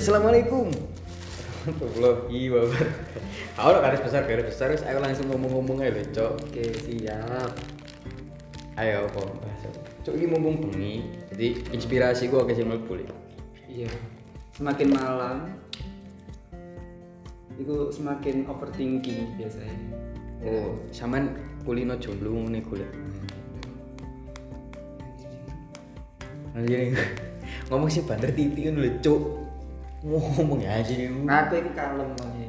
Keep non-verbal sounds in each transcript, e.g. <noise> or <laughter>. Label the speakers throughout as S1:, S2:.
S1: Assalamualaikum. Warahmatullahi wabarakatuh. Aku garis besar garis besar terus aku langsung ngomong-ngomong aja Cok.
S2: Oke, siap.
S1: Ayo apa. Cok ini mumpung bengi, jadi inspirasi gua ke sing mlebu Lek.
S2: Iya. Semakin malam itu semakin overthinking biasanya.
S1: Oh, sampean kulino jomblo ngene golek. Anjir <laughs> ngomong sih banter titik kan Cok. Ngomong ya sih.
S2: Nah, aku itu kalem makanya.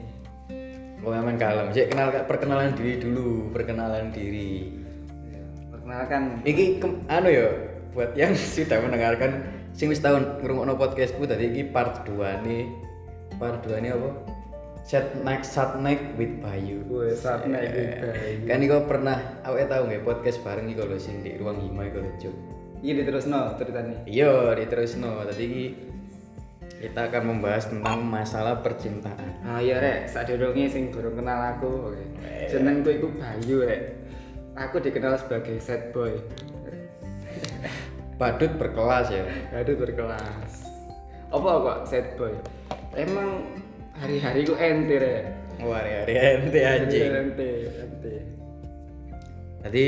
S1: Oh, memang kalem. Sik kenal perkenalan diri dulu, perkenalan diri.
S2: Ya, Perkenalkan
S1: Iki kem- anu ya buat yang <laughs> sudah mendengarkan sing wis tahun ngrungokno podcastku tadi iki part 2 nih. Part 2 ini apa? Set next sat next with Bayu.
S2: Wih, Sat Next with
S1: Eh,
S2: Bayu.
S1: Kan iku pernah awake tau nggak podcast bareng iki kalau sing di ruang hima iku lho, Cuk.
S2: Iya terus no ceritanya.
S1: Iya, diterusno. Tadi iki kita akan membahas tentang masalah percintaan.
S2: Ah iya rek, saat dorongnya sing durung kenal aku. Oke. Jenengku itu Bayu rek. Aku dikenal sebagai sad boy.
S1: Badut berkelas ya.
S2: Aduh berkelas. Apa kok sad boy? Emang hari-hari ku ente rek.
S1: Wah, hari ente anjing.
S2: Ente, ente.
S1: Tadi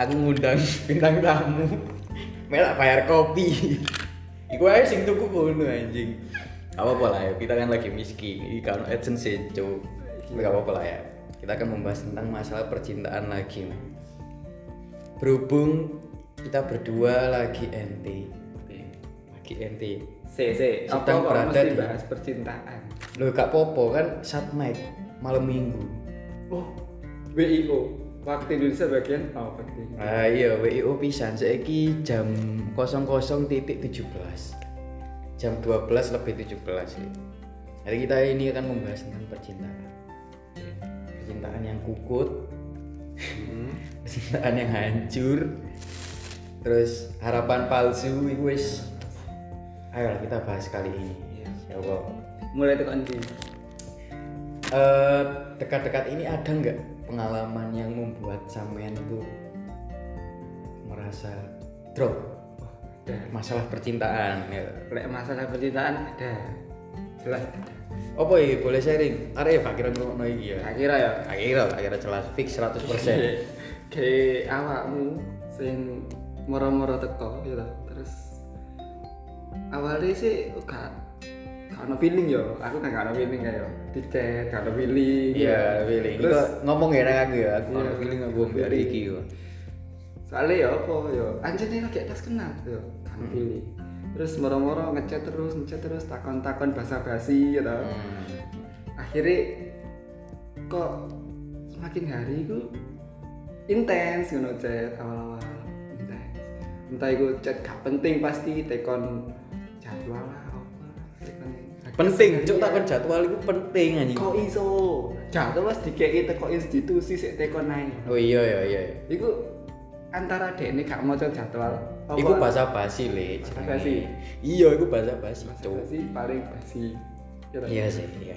S1: aku ngundang bintang tamu. Melak bayar kopi. Iku aja sing tuku kono anjing. Gak apa-apa lah ya, kita kan lagi miskin. Iki kan AdSense sejo. Gak apa-apa lah ya. Kita akan membahas tentang masalah percintaan lagi. Berhubung kita berdua lagi ente. Lagi ente.
S2: Se, se, apa kok
S1: berada
S2: mesti
S1: di-
S2: bahas percintaan?
S1: Loh gak popo kan saat night malam minggu.
S2: Oh, WIO. Waktu Indonesia bagian oh, waktu.
S1: Ah iya, WIO pisan saiki jam 00.17. Jam 12 lebih 17 ya. Jadi kita ini akan membahas tentang percintaan. Percintaan yang kukut,
S2: Hmm. <laughs>
S1: percintaan yang hancur. Terus harapan palsu itu wis Ayo kita bahas kali ini. Ya Allah.
S2: Mulai tekan di.
S1: Eh, dekat-dekat ini ada nggak pengalaman yang membuat sampean itu merasa drop
S2: Ada.
S1: masalah percintaan ya.
S2: Lek masalah percintaan ada. Jelas.
S1: Apa ya boleh sharing? Ada ya kira ngono iki ya.
S2: Akhirnya ya.
S1: Akhirnya akhirnya jelas fix 100%.
S2: Kayak awakmu sing moro-moro teko gitu. Terus awalnya sih gak gak ono feeling yo. Aku kan gak ono feeling kayak di chat, gak ono feeling.
S1: Iya, feeling.
S2: Terus
S1: Terus ngomong ya nang aku ya, aku
S2: Iya.
S1: ono feeling aku mbek hari iki yo.
S2: soalnya ya apa yo anjir nih lagi atas kenal yo kan
S1: Hmm.
S2: pilih terus moro-moro ngechat terus ngechat terus takon-takon basa-basi gitu
S1: Hmm.
S2: akhirnya kok semakin hari itu intens ngono chat awal-awal intens entah itu chat gak penting pasti tekon jadwal
S1: Penting, cuk takon jadwal itu penting anjing.
S2: kok iso jadwal mas dikei teko institusi sik tekon naik
S1: Oh iya iya iya.
S2: Iku antara dek ini gak mau jadwal.
S1: Iku bahasa basi le. Jenenge.
S2: basi.
S1: Iya, iku bahasa basi, cuk.
S2: basi paling basi. Ya toh?
S1: Iya sih, iya.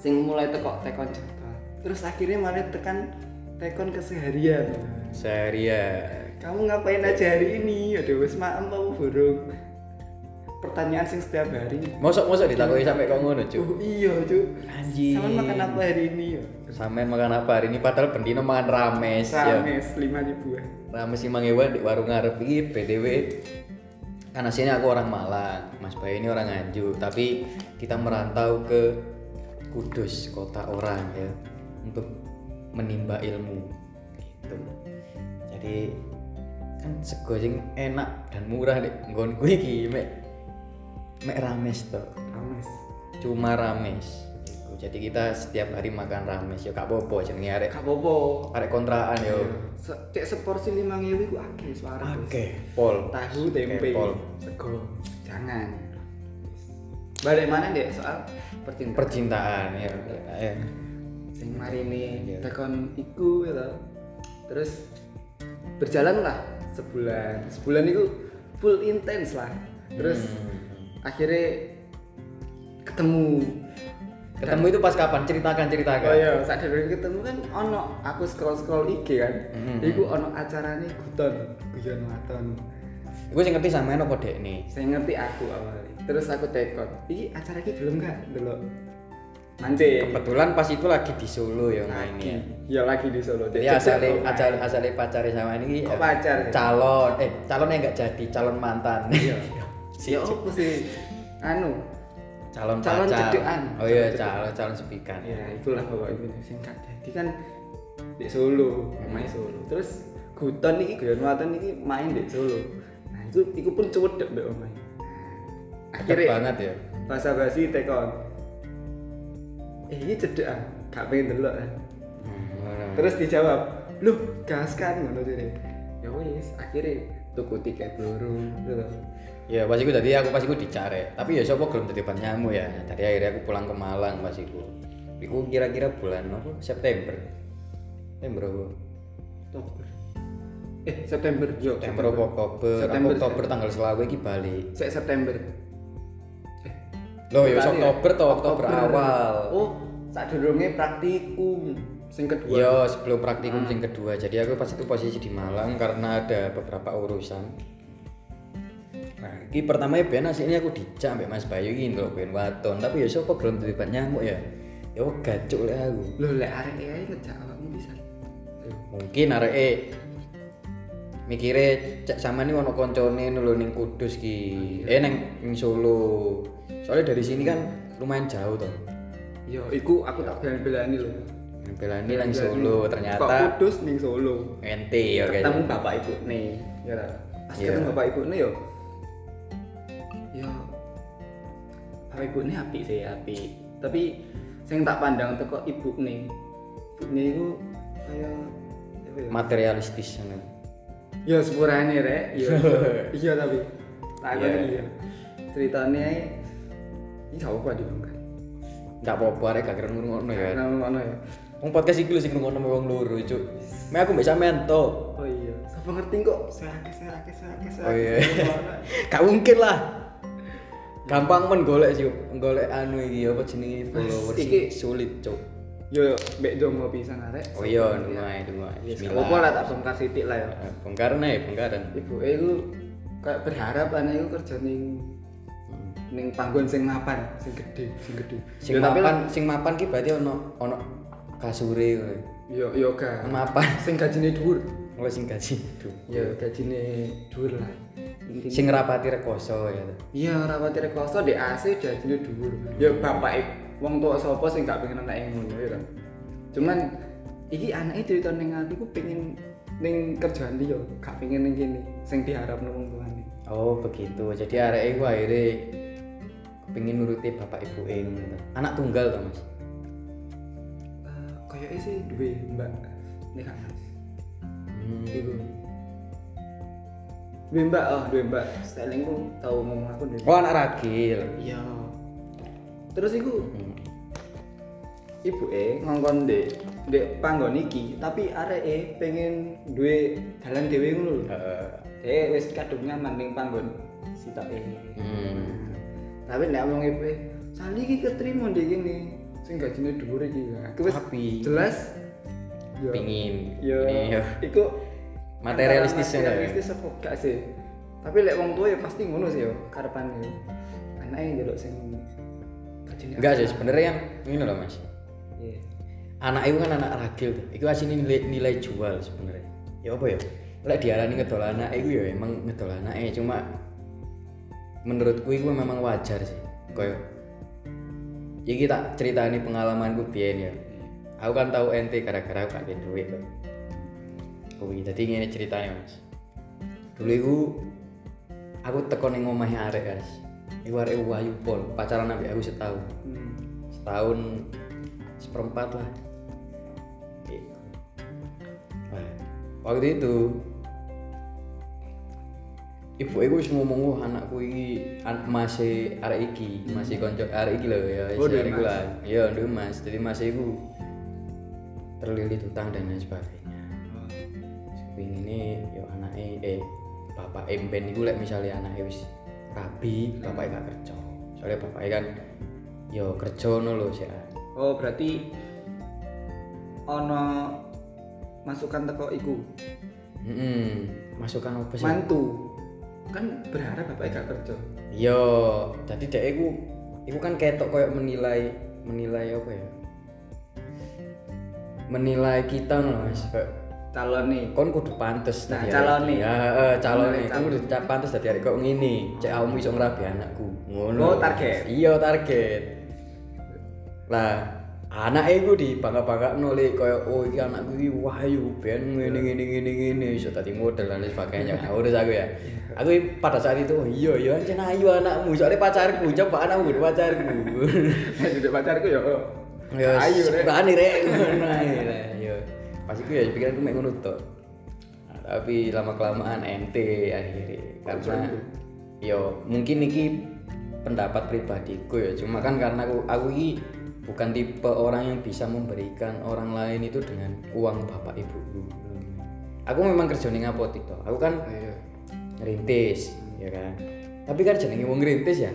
S2: Sing mulai teko tekon jadwal. Terus akhirnya malah tekan tekon keseharian.
S1: Seharian.
S2: Kamu ngapain aja hari ini? Aduh wis maem apa burung? Pertanyaan sing setiap hari.
S1: Mosok-mosok ditakoki sampai kok ngono, Cuk.
S2: Oh iya, Cuk.
S1: Anjing.
S2: Sama makan apa hari ini ya?
S1: Sampean makan apa hari ini padahal bendino makan rames.
S2: Rames 5 ribuan.
S1: Rames lima ewan di warung ngarep iki BTW karena sini aku orang Malang, Mas Bayu ini orang Nganjuk, tapi kita merantau ke Kudus, kota orang ya, untuk menimba ilmu gitu. Jadi kan sego enak dan murah deh, nggonku iki mek mek rames tuh.
S2: Rames.
S1: cuma rames. Jadi kita setiap hari makan rames. Ya gak apa-apa jenenge arek.
S2: Gak apa-apa.
S1: arek kontrakan yo.
S2: Se- Cek seporsi 5000 iku akeh suara.
S1: Oke pol.
S2: Tahu tempe.
S1: pol.
S2: sego. Jangan. Balik mana dek? Soal percintaan.
S1: Percintaan ya ya
S2: sing mari ini
S1: Iya.
S2: tekon iku gitu terus berjalan lah sebulan. Sebulan itu full intens lah. Terus
S1: Hmm.
S2: Akhirnya ketemu
S1: ketemu itu pas kapan ceritakan ceritakan
S2: Oh iya, saat dari ketemu kan ono aku scroll scroll IG kan.
S1: Mhm.
S2: Iku ono acarane guton, guyon waton.
S1: Iku sing ngerti sampean apa dek nih?
S2: saya ngerti aku awalnya terus aku tekon iki acara iki belum nggak dulu mancing
S1: Kebetulan pas itu lagi di Solo ya mainnya.
S2: ya lagi di Solo
S1: Jadi
S2: Cek-
S1: asale
S2: cek-
S1: asal asale pacare sama ini
S2: Kok pacar ya?
S1: calon eh calon yang enggak jadi calon mantan.
S2: Iya. <laughs>
S1: Si-
S2: ya apa sih? Anu
S1: calon
S2: Calon
S1: pacar.
S2: cedekan.
S1: Oh iya
S2: Calon
S1: calon sepikan.
S2: ya itulah pokoknya itu singkat jadi kan di Solo main Solo. Terus Guton iki Guyon Waton iki main di Solo. Nah itu iku pun cewek mbek omae
S1: Deket
S2: akhirnya
S1: banget ya.
S2: bahasa basi tekon. Eh ini cedekan gak pengen delok kan.
S1: Hmm.
S2: terus dijawab lu gas kan ngono jadi ya wis akhirnya tuku tiket loro gitu
S1: Ya pas iku tadi aku pas iku dicare. Tapi ya sapa gelem dadi nyamu ya. Tadi akhirnya aku pulang ke Malang pas iku. Iku kira-kira bulan apa? September. September apa?
S2: Oktober eh September yo
S1: September apa Oktober?
S2: September,
S1: Oktober tanggal selawe iki balik.
S2: Sek September
S1: Loh ya
S2: Bukan
S1: Oktober atau Oktober awal.
S2: oh saat praktikum sing kedua
S1: Iya, sebelum praktikum yang kedua. Jadi aku pas itu posisi di Malang karena ada beberapa urusan. Nah, ini pertama ya ben ini aku dijak mbak Mas Bayu ini loh ben waton, tapi ya sapa gelem dadi nyamuk ya. Ya gacuk lah aku.
S2: Loh lek arek ae ngejak awakmu bisa.
S1: Mungkin areke mikire cek sama nih ono koncone lho ning Kudus ki. Eh neng ning Solo. Soalnya dari sini kan lumayan jauh toh.
S2: Yo iku aku tak belan-belani lho.
S1: Belani nang Solo
S2: Kok
S1: ternyata
S2: Kudus ning Solo.
S1: ente ya
S2: Ketemu
S1: kayaknya.
S2: bapak ibu nih. Ya. Pas
S1: Iya.
S2: ketemu bapak ibu nih yo. Yo bapak ibu nih api sih api. Tapi sing tak pandang teko ibu nih. Ibu nih iku kayak apa ya?
S1: Materialistis ngono.
S2: Ya sepurane rek. Iya. <laughs> iya tapi tak ngerti iya. Ceritanya ini gak apa dibongkar.
S1: Enggak apa-apa arek gak keren ngono ya.
S2: Nah, ngono ya.
S1: Wong podcast iki lho sing ngono wong loro, Cuk. Mek aku mbek sampean to.
S2: Oh iya. Siapa ngerti kok? Serake serake serake serake.
S1: Oh iya. <laughs> Gak mungkin lah. Gampang men golek sih, golek anu iki apa jenenge followers
S2: iki-
S1: sulit, Cuk.
S2: Yo mbek jomo pisan arek.
S1: Oh iya, dungai, dungai.
S2: Yes, apa lah tak bongkar sithik lah ya.
S1: Eh, Bongkar nih, bongkaran.
S2: Ibu iku kayak berharap anak iku kerja ning ning panggon sing mapan, sing gede, sing gede.
S1: Sing
S2: Yo,
S1: mapan, sing mapan ki berarti ono ono kasure ngono.
S2: yo yo ga.
S1: Mapan.
S2: Sing gajine dhuwur.
S1: Oleh sing gaji. Duh.
S2: Ya gajine dhuwur lah. Intinya-
S1: Sing ngrapati rekoso ya.
S2: Iya, rawat rekoso di AC gajine dhuwur. Ya bapak wong tua sapa sing gak pengen anake ngono ya kan. Cuman iki anake cerita ning ati ku pengen ning kerjaan dia, gak pengen ning kene sing diharapno wong tuane.
S1: Oh begitu. Jadi arek iku akhirnya kepingin nuruti bapak ibu ngono. Anak tunggal to, Mas.
S2: Uh, kayaknya sih duwe mbak kan mas
S1: Hmm.
S2: iku duwe mbak oh duwe mbak selingku tau ngomong aku duwe
S1: Oh anak ragil.
S2: iya terus iku
S1: Hmm.
S2: ibu e ngongkon dek dek panggon iki tapi arek e pengen duwe dalan dhewe ngono lho
S1: Heeh.
S2: dek wis kadung nyaman ning panggon sitok e
S1: Hmm.
S2: tapi nek ngomong ibu e sali iki ketrimo ndek kene sing gajine dhuwur iki aku wis
S1: Tapi
S2: jelas ya
S1: pingin. Ini, ya.
S2: iku
S1: Materialistis ya,
S2: materialistis apa gak sih tapi lek wong tua ya pasti ngono sih yo karepane anake ndelok sing
S1: Enggak sih sebenarnya yang ini loh Mas.
S2: iya
S1: Anak itu kan anak ragil tuh. Iku asine nilai, nilai jual sebenarnya. Ya apa ya? Lek diarani ngedol anak iku ya emang ngedol anake cuma menurutku itu memang wajar sih. Kayak iki tak ceritani pengalamanku biyen ya. Aku kan tahu ente gara-gara aku gak ada duit kok. Kuwi dadi ngene ceritanya Mas. Dulu iku aku teko ning omahe arek guys. Iku arek wayu pol, pacaran ambek aku setahun.
S2: hmm.
S1: Setahun seperempat lah. Gitu. Wah, waktu itu ibu iku wis ngomong anakku an masih arek iki, masih konco arek iki lho ya,
S2: Oh,
S1: arek lah. Iya, Duh Mas. Jadi Mas iku terlilit utang dan lain sebagainya. Seping ini yo anake eh bapak emben iku lek misalnya anake wis rabi, bapaknya gak kerja. Soalnya bapaknya kan yo kerja ngono lho sih.
S2: oh berarti ono masukan teko iku
S1: Mm Masukan apa sih?
S2: mantu kan berharap bapaknya gak kerja
S1: Yo, jadi dek iku iku kan ketok koyo menilai menilai apa ya? Menilai kita loh Mas.
S2: Calon nih
S1: kon kudu pantes
S2: Nah,
S1: dadi
S2: calon nih.
S1: Ya, heeh, calon nih. Kon kudu pantes dadi arek kok ngene. Cek awakmu iso ngrabi anakku. Ngono.
S2: Oh, target.
S1: Iya, target. Lah, anak iku di bangga-bangga nolih koyo oh iki anakku iki wahyu ben ngene ngene ngene ngene iso dadi model dan sebagainya. Urus aku ya. Aku pada saat itu oh, iya iya ancen ayu anakmu soalnya pacarku coba anakmu udah pacarku. <laughs>
S2: pacarku ya
S1: Ya ayo berani rek. Ngono <laughs> yo. Pas iku ya pikiranku mek ngono. Nah, tapi lama kelamaan ente akhirnya karena yo mungkin iki pendapat pribadiku ya cuma kan karena aku aku iki bukan tipe orang yang bisa memberikan orang lain itu dengan uang bapak ibuku aku memang kerja ning apotik toh. Aku kan
S2: iya.
S1: ngerintis ya kan. Tapi kan jenenge wong ngerintis ya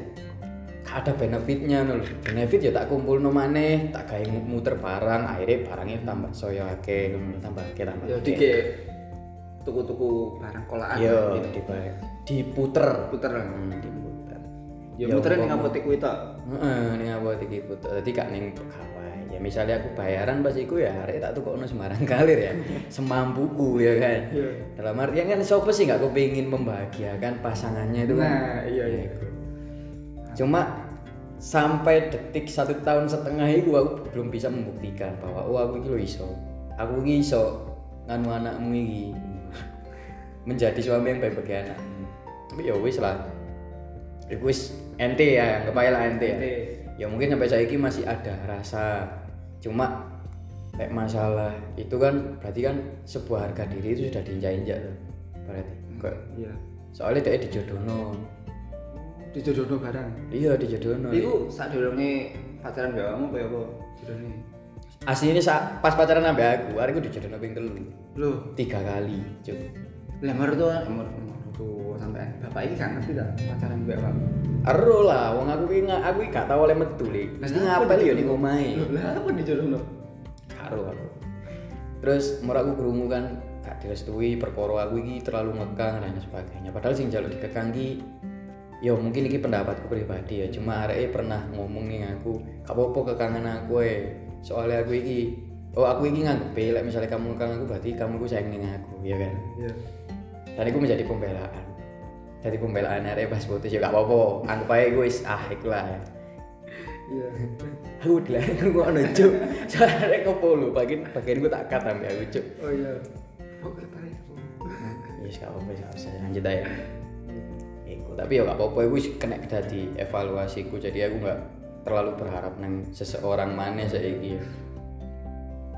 S1: ada benefitnya nol. Benefit ya tak kumpul no maneh tak mu- muter barang akhirnya barangnya tambah soyo ngono, tambah akeh tambah
S2: ya dike tuku-tuku barang kolaan
S1: yo
S2: gitu.
S1: dibae. Diputer.
S2: Puter
S1: hmm, diputer.
S2: Ya puter ning
S1: umpama-
S2: apotek kuwi tok
S1: Heeh, ning apotek iki puter. Dadi gak ning pegawai ya misalnya aku bayaran pas iku ya arek tak tukokno sembarang kalir ya. <laughs> Semampuku ya kan. Dalam artian kan siapa sih nggak kepingin membahagiakan pasangannya itu kan?
S2: Nah iya iya.
S1: Cuma sampai detik satu tahun setengah itu aku belum bisa membuktikan bahwa oh aku ini iso. Aku ini iso nganu anakmu ini <laughs> menjadi suami yang baik bagi anakmu. Tapi ya wis lah. Ya wis ente ya aja lah ente ya. Ya mungkin sampai saya ini masih ada rasa. Cuma kayak masalah itu kan berarti kan sebuah harga diri itu sudah diinjak-injak tuh. Berarti kok
S2: iya.
S1: Soalnya dia dijodohno
S2: dijodohno barang?
S1: Iya dijodohno.
S2: Iku sadurunge pacaran mbak kamu kaya apa? Jodohne
S1: aslinya sa- pas pacaran sampai aku hari aku dijodohno ping telu.
S2: Loh
S1: tiga kali cuk.
S2: Lah mertua mertua sampai bapak ini gak ngerti dah pacaran mbak kamu?
S1: Ero lah, wong aku ki aku gak tau oleh metu li. Mesti
S2: apa
S1: ngapel ya ning omahe.
S2: Lah apa dijodohno?
S1: Karo aku. Terus mereka aku krungu kan gak direstui perkara aku iki terlalu ngekang dan sebagainya. Padahal sing jaluk dikekang ki yo mungkin iki pendapatku pribadi ya. Cuma areke pernah ngomong ning aku, gak apa-apa kekangan aku e. Soalnya aku iki Oh aku iki nganggep lek misalnya kamu ngekang aku berarti kamu ku sayang ning aku, ya kan?
S2: iya.
S1: Dan itu menjadi pembelaan. Jadi pembelaan arek pas putus ya gak apa-apa. Anggap aja gue is ah iku lah. Ya
S2: iya. <laughs>
S1: Aku udah aku gak nunjuk soalnya arek kepolo bagian bagian gue tak kat sampe aku cuk.
S2: Oh iya. Oke tarik
S1: ya gak apa-apa gak usah. Lanjut aja tapi ya gak apa-apa gue kena jadi evaluasiku. Jadi aku gak terlalu berharap nang seseorang mana saiki.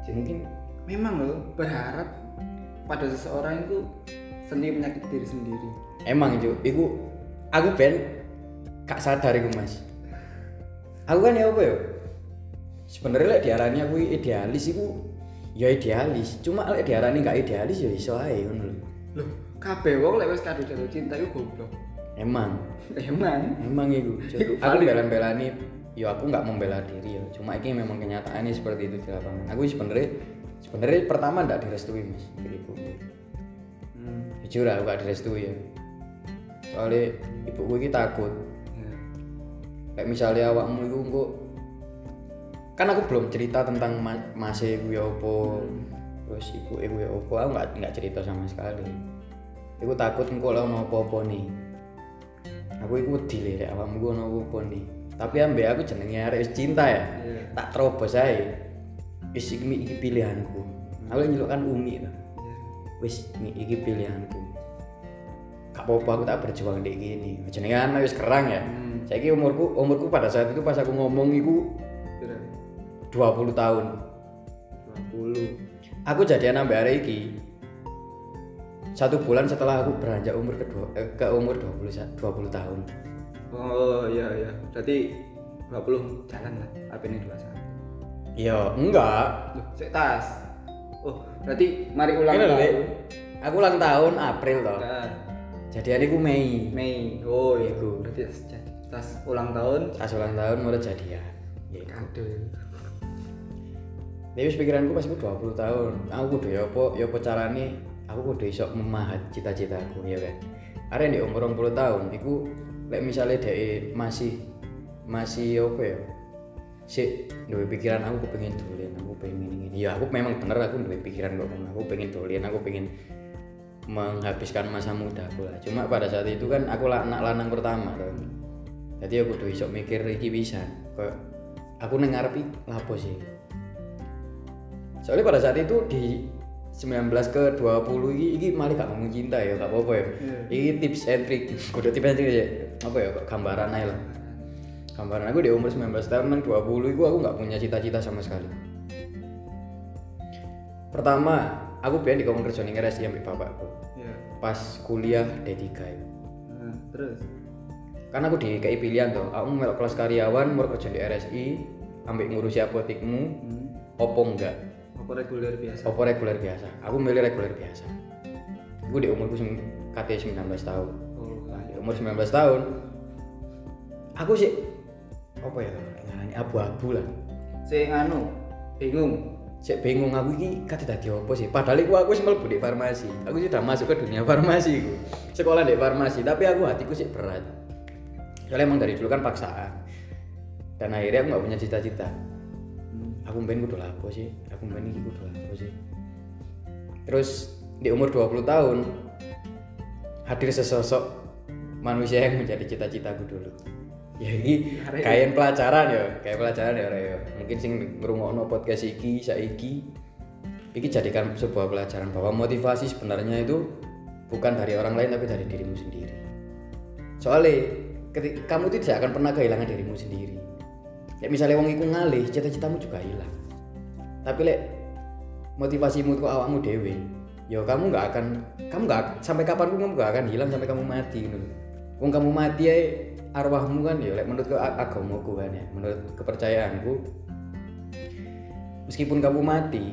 S1: Ya mungkin
S2: memang loh berharap pada seseorang itu sendiri menyakiti diri sendiri.
S1: Emang itu iku aku ben gak sadar iku mas. Aku kan ya apa ya? Sebenarnya lek diarani aku idealis iku ya idealis. Cuma lek diarani gak idealis ya iso ae ngono lho.
S2: Loh kabeh wong lek wis kado jatuh cinta itu goblok
S1: emang?
S2: Emang?
S1: Emang Iku aku bela-belani ya aku nggak membela diri ya cuma ini memang kenyataannya seperti itu di lapangan. Aku sebenarnya sebenarnya pertama nggak direstui mas ibu
S2: hmm.
S1: jujur aku gak direstui ya soalnya ibu gue takut.
S2: Ya.
S1: kayak misalnya awakmu itu kok kan aku belum cerita tentang ma mase gue opo terus ibu ibu ya opo aku nggak nggak cerita sama sekali. Aku takut engkau lah ono apa nih aku itu wedi lek awakmu gue ono apa nih tapi ambe aku jenenge arek cinta ya.
S2: Iya.
S1: tak terobos ae. Wis iki iki pilihanku. Aku nyeluk kan umi tuh
S2: Iya.
S1: wis ini iki pilihanku. Gak apa-apa aku tak berjuang di gini jenenge anak wis kerang ya.
S2: Hmm.
S1: saya umurku umurku pada saat itu pas aku ngomong iku
S2: Kira
S1: 20 tahun.
S2: 20
S1: aku jadian sampai hari ini satu bulan setelah aku beranjak umur kedua eh, ke umur 20 sa- 20 tahun.
S2: Oh iya iya. Berarti 20 jalan lah apa ini 21
S1: ya enggak.
S2: Loh cek tas. Oh berarti mari ulang
S1: Ini
S2: tahun.
S1: Aku ulang tahun April toh.
S2: Nah,
S1: jadian iku Mei.
S2: Mei. Oh iya.
S1: Iku.
S2: berarti tas, tas ulang tahun.
S1: Pas ulang tahun mulai jadian. Ya
S2: kado
S1: Tapi pikiranku pas aku 20 tahun, aku kudu ya apa ya apa carane aku kudu iso memahat cita-citaku ya kan. arek di umur 20 tahun iku lek misalnya dia masih masih apa ya? Sih duwe pikiran aku pengen dolen aku pengen ini ini ya aku memang bener aku duwe pikiran kok aku pengen dolen aku pengen menghabiskan masa muda aku lah. Cuma pada saat itu kan aku anak lanang pertama kan. Jadi aku tuh isok mikir iki bisa kok aku neng ngarep iki lapo sih? Soalnya pada saat itu di 19 ke 20 ini, ini malah gak ngomong cinta ya gak apa-apa ya. Ini tips and trick kudu tips and trick ya. Apa ya gambaran aja lah. Gambaran aku di umur 19 tahun nang 20 itu aku nggak punya cita-cita sama sekali. Pertama aku pengen di kerja ning RSI ambil bapakku.
S2: Iya.
S1: pas kuliah D3 ya.
S2: Nah, terus?
S1: Kan aku di KI pilihan tuh aku melok kelas karyawan mau kerja di RSI ambil ngurusi apotekmu
S2: hmm.
S1: opo enggak
S2: apa reguler biasa
S1: opo reguler biasa aku milih reguler biasa aku di umurku sem- KT 19 tahun
S2: oh
S1: Nah, di umur 19 tahun aku sih apa ya ngarani abu-abu lah
S2: si anu bingung
S1: Cek bingung aku iki kate dadi apa sih? Padahal iku aku wis mlebu di farmasi. Aku sudah masuk ke dunia farmasi iku. Sekolah di farmasi, tapi aku hatiku sih berat. Soalnya emang dari dulu kan paksaan. Dan akhirnya aku nggak punya cita-cita.
S2: Hmm.
S1: Aku pengen kudu apa sih? Aku pengen iki kudu apa sih? Terus di umur 20 tahun hadir sesosok manusia yang menjadi cita-citaku dulu. Ya ini kayak pelajaran ya, kayak pelajaran ya, Rek, ya. Mungkin sing ngrungokno podcast iki saiki iki jadikan sebuah pelajaran bahwa motivasi sebenarnya itu bukan dari orang lain tapi dari dirimu sendiri. Soalnya ketika kamu tidak akan pernah kehilangan dirimu sendiri. Ya misalnya wong iku ngalih, cita-citamu juga hilang. Tapi lek motivasimu itu awakmu dewe, ya kamu nggak akan kamu nggak sampai kapan pun kamu nggak akan hilang sampai kamu mati gitu. Wong kamu mati ya arwahmu kan ya lek menurut ke agamaku kan ya, menurut kepercayaanku meskipun kamu mati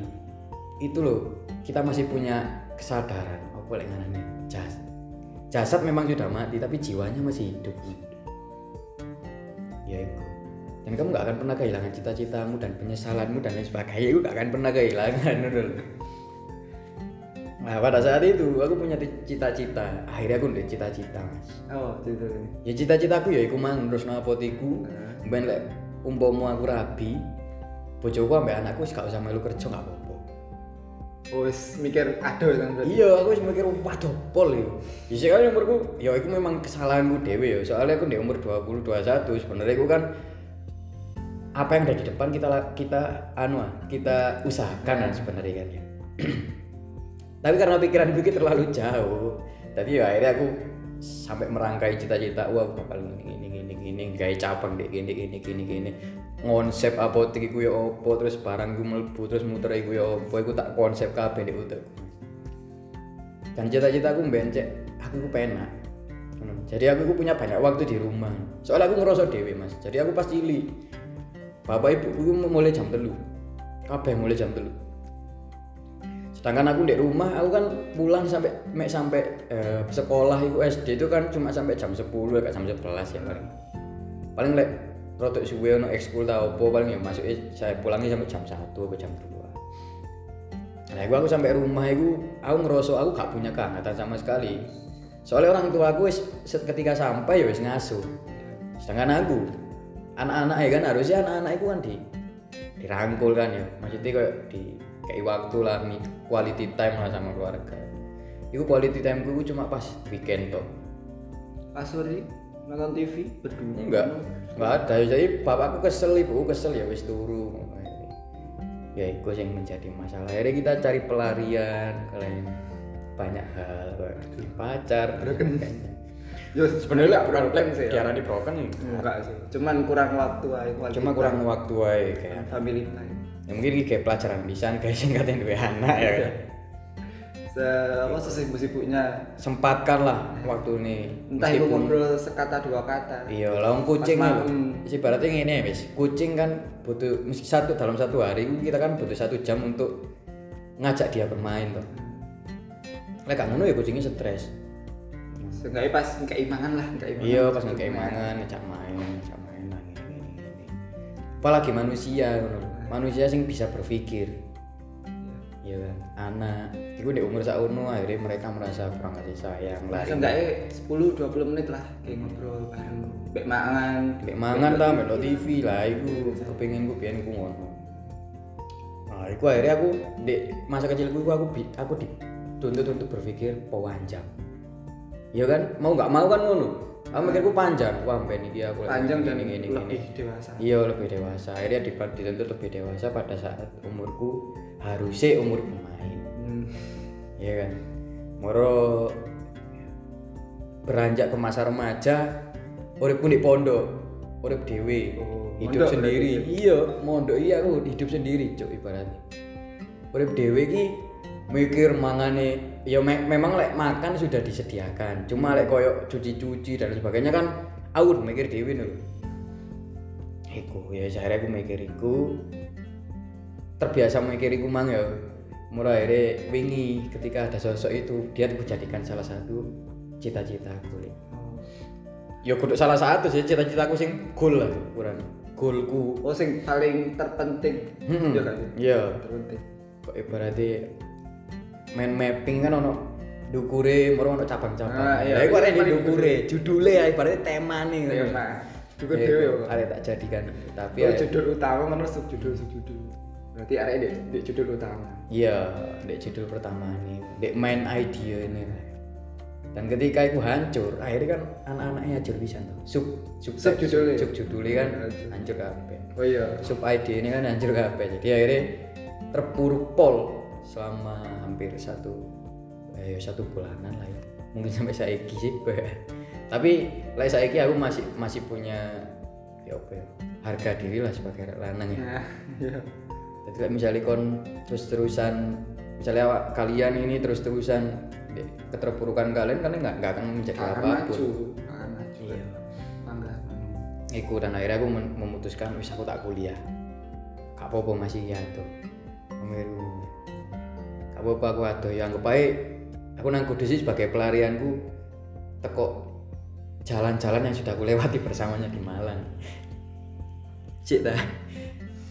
S1: itu loh kita masih punya kesadaran apa lek ngarannya jas jasad memang sudah mati tapi jiwanya masih hidup ya itu dan kamu gak akan pernah kehilangan cita-citamu dan penyesalanmu dan lain sebagainya. Itu gak akan pernah kehilangan nah pada saat itu aku punya cita-cita. Akhirnya aku udah cita-cita mas.
S2: Oh gitu
S1: ya cita-citaku ya iku mang terus napotiku
S2: Nah.
S1: ben lek umpama aku rabi bojoku ambek anakku gak usah melu kerja gak apa-apa.
S2: Oh wis mikir aduh kan berarti?
S1: Iya aku wis mikir waduh pol ya. Ya sih kan umurku ya itu memang kesalahanku dewe ya. Soalnya aku di umur 20 21 sebenarnya aku kan apa yang ada di depan kita kita anu ah, kita usahakan kan sebenarnya kan ya. <clears throat> Tapi karena pikiranku itu terlalu jauh jadi ya akhirnya aku sampai merangkai cita-cita wah aku bakal gini gini gini gini gawe cabang dek gini gini gini gini. Konsep apotek iku ya opo terus barang gue mlebu terus muter ya opo iku tak konsep kabeh ndek utekku dan cita-cita aku bencek aku ku penak. Ngono. jadi aku ku punya banyak waktu di rumah. Soalnya aku ngerasa dewe mas. Jadi aku pas cilik bapak ibu ku mulai jam telu. Kabeh mulai jam telu. Sedangkan aku di rumah aku kan pulang sampai mek sampai eh, sekolah itu SD itu kan cuma sampai jam 10 kayak jam 11 ya paling. Paling lek rotok suwe ono ekskul tau apa paling ya masuk saya pulangnya sampai jam 1 atau jam 2 nah gua aku sampai rumah itu aku ngerasa aku gak punya kehangatan sama sekali. Soalnya orang tua aku ketika sampai ya wis ngasuh. Sedangkan aku anak-anak ya kan harusnya anak-anak itu kan di dirangkul kan ya. Maksudnya kayak di kayak waktu lah quality time lah sama keluarga. Itu quality time gue cuma pas weekend toh.
S2: Pas sore nonton TV berdua.
S1: Enggak enggak ada. Jadi bapakku kesel ibu kesel ya wis turu. Ya itu yang menjadi masalah. Akhirnya kita cari pelarian kalian banyak hal kayak di pacar
S2: yo
S1: sebenarnya bukan plan
S2: sih ya.
S1: diarani broken nih
S2: enggak sih. Cuman kurang waktu aja
S1: cuma kurang waktu aja kayak
S2: family time.
S1: Ya mungkin ini kayak pelajaran bisa kayak sing katanya dua anak ya. Kan
S2: Se apa sesibuk-sibuknya
S1: sempatkanlah waktu ini.
S2: Entah itu ngobrol sekata dua kata.
S1: Iya lawan kucing isi baratnya gini wis. Kucing kan butuh meski satu dalam satu hari kita kan butuh satu jam untuk ngajak dia bermain tuh lek ngono ya kucingnya stres
S2: Seenggaknya pas kayak imangan lah kayak imangan
S1: iya pas ngekei mangan ngajak main ngajak main lah gini, gini. apalagi manusia ngono. manusia sing bisa berpikir iya kan anak itu di umur sauno akhirnya mereka merasa kurang kasih sayang
S2: Lah
S1: lari
S2: seenggaknya 10 20 menit lah kayak ngobrol bareng mbek mangan.
S1: Mbek mangan ta mbek TV lah iku kepengin ku biyen ku ngono. Nah, iku akhirnya aku di masa kecilku iku aku bi- aku dituntut untuk berpikir panjang. Ya kan, mau nggak mau kan ngono. Aku mikirku panjang, wah ben iki aku lagi
S2: Panjang dan
S1: gini, gini,
S2: lebih
S1: gini.
S2: dewasa.
S1: Iya lebih dewasa. Akhirnya di- dituntut lebih dewasa pada saat umurku harusnya umur pemain.
S2: Hmm.
S1: Iya kan. Moro beranjak ke masa remaja, uripku di pondok, urip dewe,
S2: Oh,
S1: hidup sendiri. Iya, mondok iya aku hidup sendiri, cuk ibaratnya. Urip dewe ki mikir mangane ya me- memang lek makan sudah disediakan. Cuma lek koyo cuci-cuci dan sebagainya kan aku mikir dewe nih. Iku ya akhirnya aku mikir iku terbiasa mikir iku mang ya mulai akhirnya wingi ketika ada sosok itu dia aku jadikan salah satu cita-cita aku.
S2: Oh.
S1: ya kudu salah satu sih cita-citaku sing goal lah ukuran goalku
S2: Oh sing paling terpenting.
S1: Hmm.
S2: Iya kan?
S1: iya
S2: Terpenting.
S1: kok ibaratnya main mapping kan ono dukure moro ono
S2: Ah,
S1: cabang-cabang
S2: iya,
S1: lah iku
S2: itu
S1: arek di
S2: paling
S1: dukure judule ya ibaratnya
S2: Iya. Pak. Juga
S1: Ya,
S2: dewe
S1: iku
S2: kok.
S1: arek tak jadikan tapi
S2: Oh, judul utama mana sub judul sub judul. Berarti arek di, di judul utama.
S1: Iya, dek judul pertama nih, dek main idea ini. Dan ketika itu hancur, akhirnya kan anak-anaknya hancur bisa tuh. Sub, sub,
S2: Sub judulnya.
S1: sub judulnya kan
S2: Hancur.
S1: hancur kabeh.
S2: Oh iya.
S1: Sub idea ini kan hancur kabeh. Jadi akhirnya terpuruk pol selama hampir satu, eh, satu bulanan lah ya. Mungkin <laughs> sampai saiki sih. Tapi lah saiki aku masih masih punya ya apa ya, harga diri lah sebagai lanang ya
S2: Nah, iya.
S1: jadi kayak misalnya kon terus terusan misalnya awak kalian ini terus terusan keterpurukan kalian kalian nggak nggak akan menjadi
S2: Akan
S1: apa pun
S2: maju, akan maju.
S1: Iya.
S2: Bangga.
S1: Iku dan akhirnya aku memutuskan wis aku tak kuliah gak apa-apa masih ya tuh apa-apa aku adoh. Ya anggap aja aku nang kudus sebagai pelarianku teko jalan-jalan yang sudah aku lewati bersamanya di Malang. Cik dah.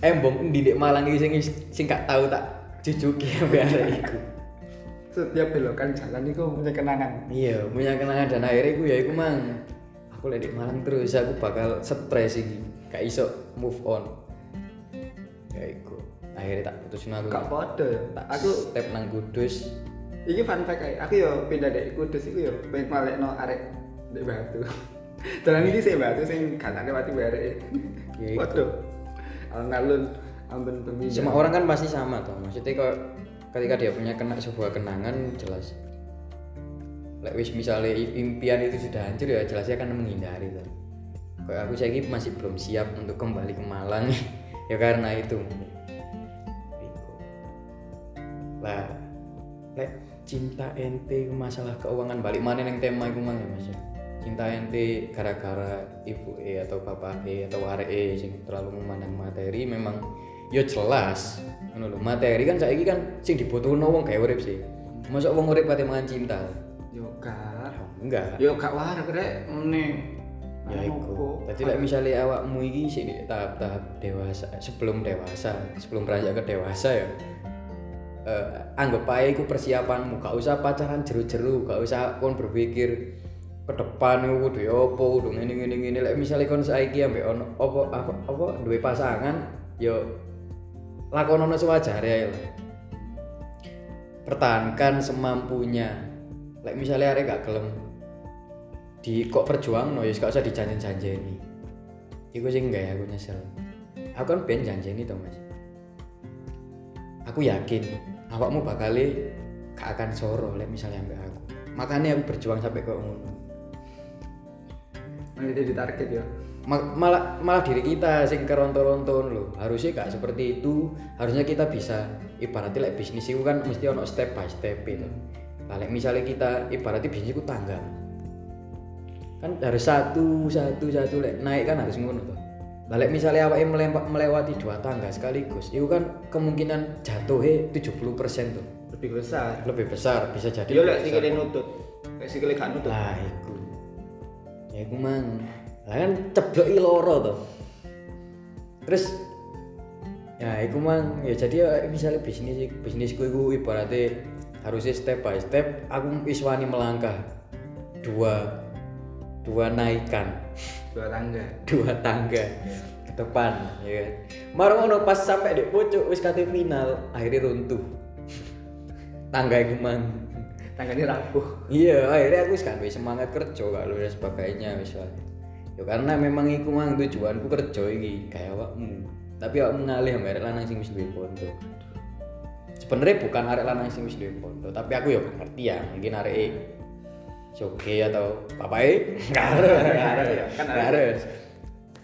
S1: Embong di Dek Malang iki sing sing gak tahu tak jujuki <laughs> sampe arek iku.
S2: Setiap belokan jalan itu punya kenangan.
S1: iya punya kenangan dan akhirnya aku ya iku mang. Aku lagi di Malang terus aku bakal stres iki. Gak iso move on. Ya iku akhirnya tak putusin aku
S2: Gak podo ya.
S1: tak
S2: Aku
S1: step nang kudus
S2: Iki fun fact aja. Aku yo pindah dari Kudus iku yo pengen malekno arek di Batu. <laughs> Jalan ini sih Batu sing gak tak lewati barek.
S1: Ya.
S2: Waduh. Alun-alun ambon pemindah.
S1: semua orang kan pasti sama toh maksudnya kok ketika dia punya kena sebuah kenangan jelas Lek wis misalnya impian itu sudah hancur ya jelasnya akan menghindari tuh kayak aku saya masih belum siap untuk kembali ke Malang <laughs> ya karena itu. Lah lek cinta ente masalah keuangan balik mana yang tema itu mang ya mas ya? cinta ente gara-gara ibu e atau bapak e atau arek e sing terlalu memandang materi memang yo jelas. Ngono lho materi kan saiki kan sing dibutuhno wong gawe urip sih. Masuk wong urip pati mangan cinta?
S2: Yo gak.
S1: Ya, enggak.
S2: Yo gak warak rek. Meneh.
S1: ya
S2: Anu
S1: iku. Jadi lek misalnya awakmu iki sih tahap-tahap dewasa sebelum dewasa sebelum beranjak ke dewasa ya eh, anggap aja persiapanmu. Gak usah pacaran jeru-jeru gak usah kon berpikir ke depan iku kudu ya apa kudu ngene ngene ngene. Lek misalnya kon saiki ambek ono apa apa, apa duwe pasangan yo lakonono sewajare ae pertahankan semampunya. Lek misalnya arek gak gelem di kok perjuang no ya gak usah dijanjen-janjeni iku sing enggak aku nyesel. Aku kan ben janjeni to mas. Aku yakin awakmu bakal gak akan soro lek misalnya ambek aku. Makanya aku berjuang sampai ke ngono.
S2: Malah jadi target ya.
S1: Ma- malah malah diri kita sing keronto-ronton loh harusnya gak seperti itu. Harusnya kita bisa ibaratnya like bisnis itu kan mesti ono step by step itu like misalnya kita ibaratnya bisnis itu tangga. Kan harus satu satu satu like, naik kan harus ngono tuh like misalnya awake melewati dua tangga sekaligus itu kan kemungkinan jatuhnya 70% tuh
S2: Lebih besar.
S1: lebih besar bisa jadi
S2: Yo lek sikile nutut. Lek sikile gak nutut.
S1: lah iku ya iku mang lah kan cebloki loro to terus ya iku mang ya jadi ya misalnya bisnis bisnisku iku ibaratnya harusnya step by step aku iswani melangkah dua dua naikan
S2: dua tangga. <laughs>
S1: Dua tangga. Ke depan ya kan? Marung ngono pas sampai di pucuk wis kate final akhirnya runtuh. <laughs> Tangga iku mang.
S2: Tangganya rapuh.
S1: Iya akhirnya aku wis kan wis semangat kerja kalau dan sebagainya wis ya karena memang iku mang tujuanku kerja iki kayak awakmu. Tapi awakmu ngalih ambek arek lanang sing wis duwe pondo sebenarnya bukan arek lanang sing wis duwe pondo tapi aku ya ngerti ya mungkin arek Soge atau papai <laughs> nggak harus nggak harus
S2: ya, kan
S1: nggak harus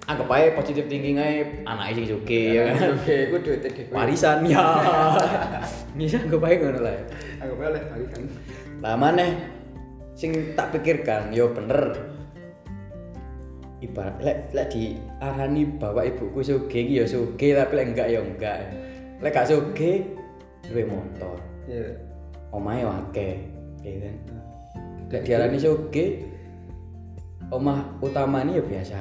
S1: anggap aja positif thinking aja anaknya sing Soge ya kan?
S2: oke gue duit dhewe.
S1: Warisan ya. <laughs> <laughs> Bisa anggap aja ngono lah ya.
S2: aku boleh balikan
S1: lah maneh sing tak pikirkan yo bener. Ibarat lek lek diarani bapak ibuku suge ya suge tapi lek enggak ya enggak. Lek gak suge duwe motor.
S2: Iya.
S1: Omahe akeh ya kan lek diarani suge omah utamanya ya biasa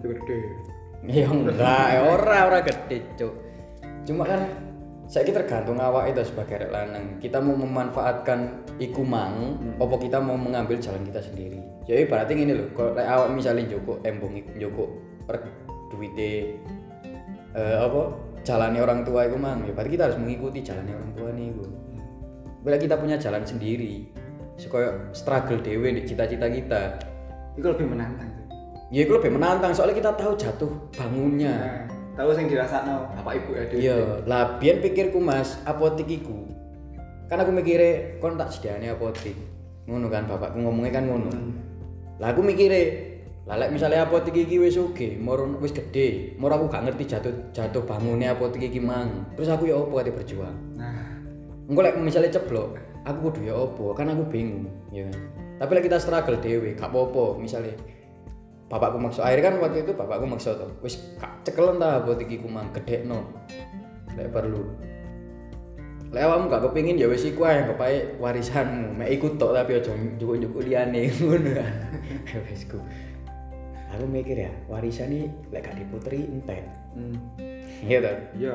S2: lebih gede.
S1: Ya enggak ya ora ora gede cuk. Cuma kan saya tergantung awak itu sebagai arek lanang. Kita mau memanfaatkan iku mang apa kita mau mengambil jalan kita sendiri? Jadi berarti gini loh kalau awak misalnya joko embong iku joko per duite eh, apa jalannya orang tua iku mang ya berarti kita harus mengikuti jalannya orang tua nih iku bila kita punya jalan sendiri supaya struggle dewe di cita-cita kita
S2: itu lebih menantang sih
S1: ya itu lebih menantang soalnya kita tahu jatuh bangunnya
S2: nah, tahu yang dirasakno apa ibu ya Dewi?
S1: Iya, lah biyen pikirku Mas, apotik iku. Kan aku mikire kon tak sediane apotik. Ngono kan bapakku ngomongnya kan ngono. Lah aku mikire lah lek misalnya apotik iki wis oke, moro wis gede, moro aku gak ngerti jatuh jatuh bangunnya apotik iki mang. Terus aku ya opo kate berjuang.
S2: nah
S1: Engko lek misalnya ceblok, aku kudu ya opo, kan aku bingung, ya. Tapi lek kita struggle dhewe, gak apa-apa, misalnya bapakku maksa akhirnya kan waktu itu bapakku maksa tuh wis kak cekelen ta buat iki ku mang gedekno lek perlu. Lek awakmu gak kepingin ya wis iku ae anggap ae warisanmu. Mek iku tok tapi aja njuk-njuk liyane <laughs> ngono kan. Wis ku. Aku mikir ya warisan ini lek gak diputeri entek.
S2: Hmm.
S1: iya toh?
S2: Iya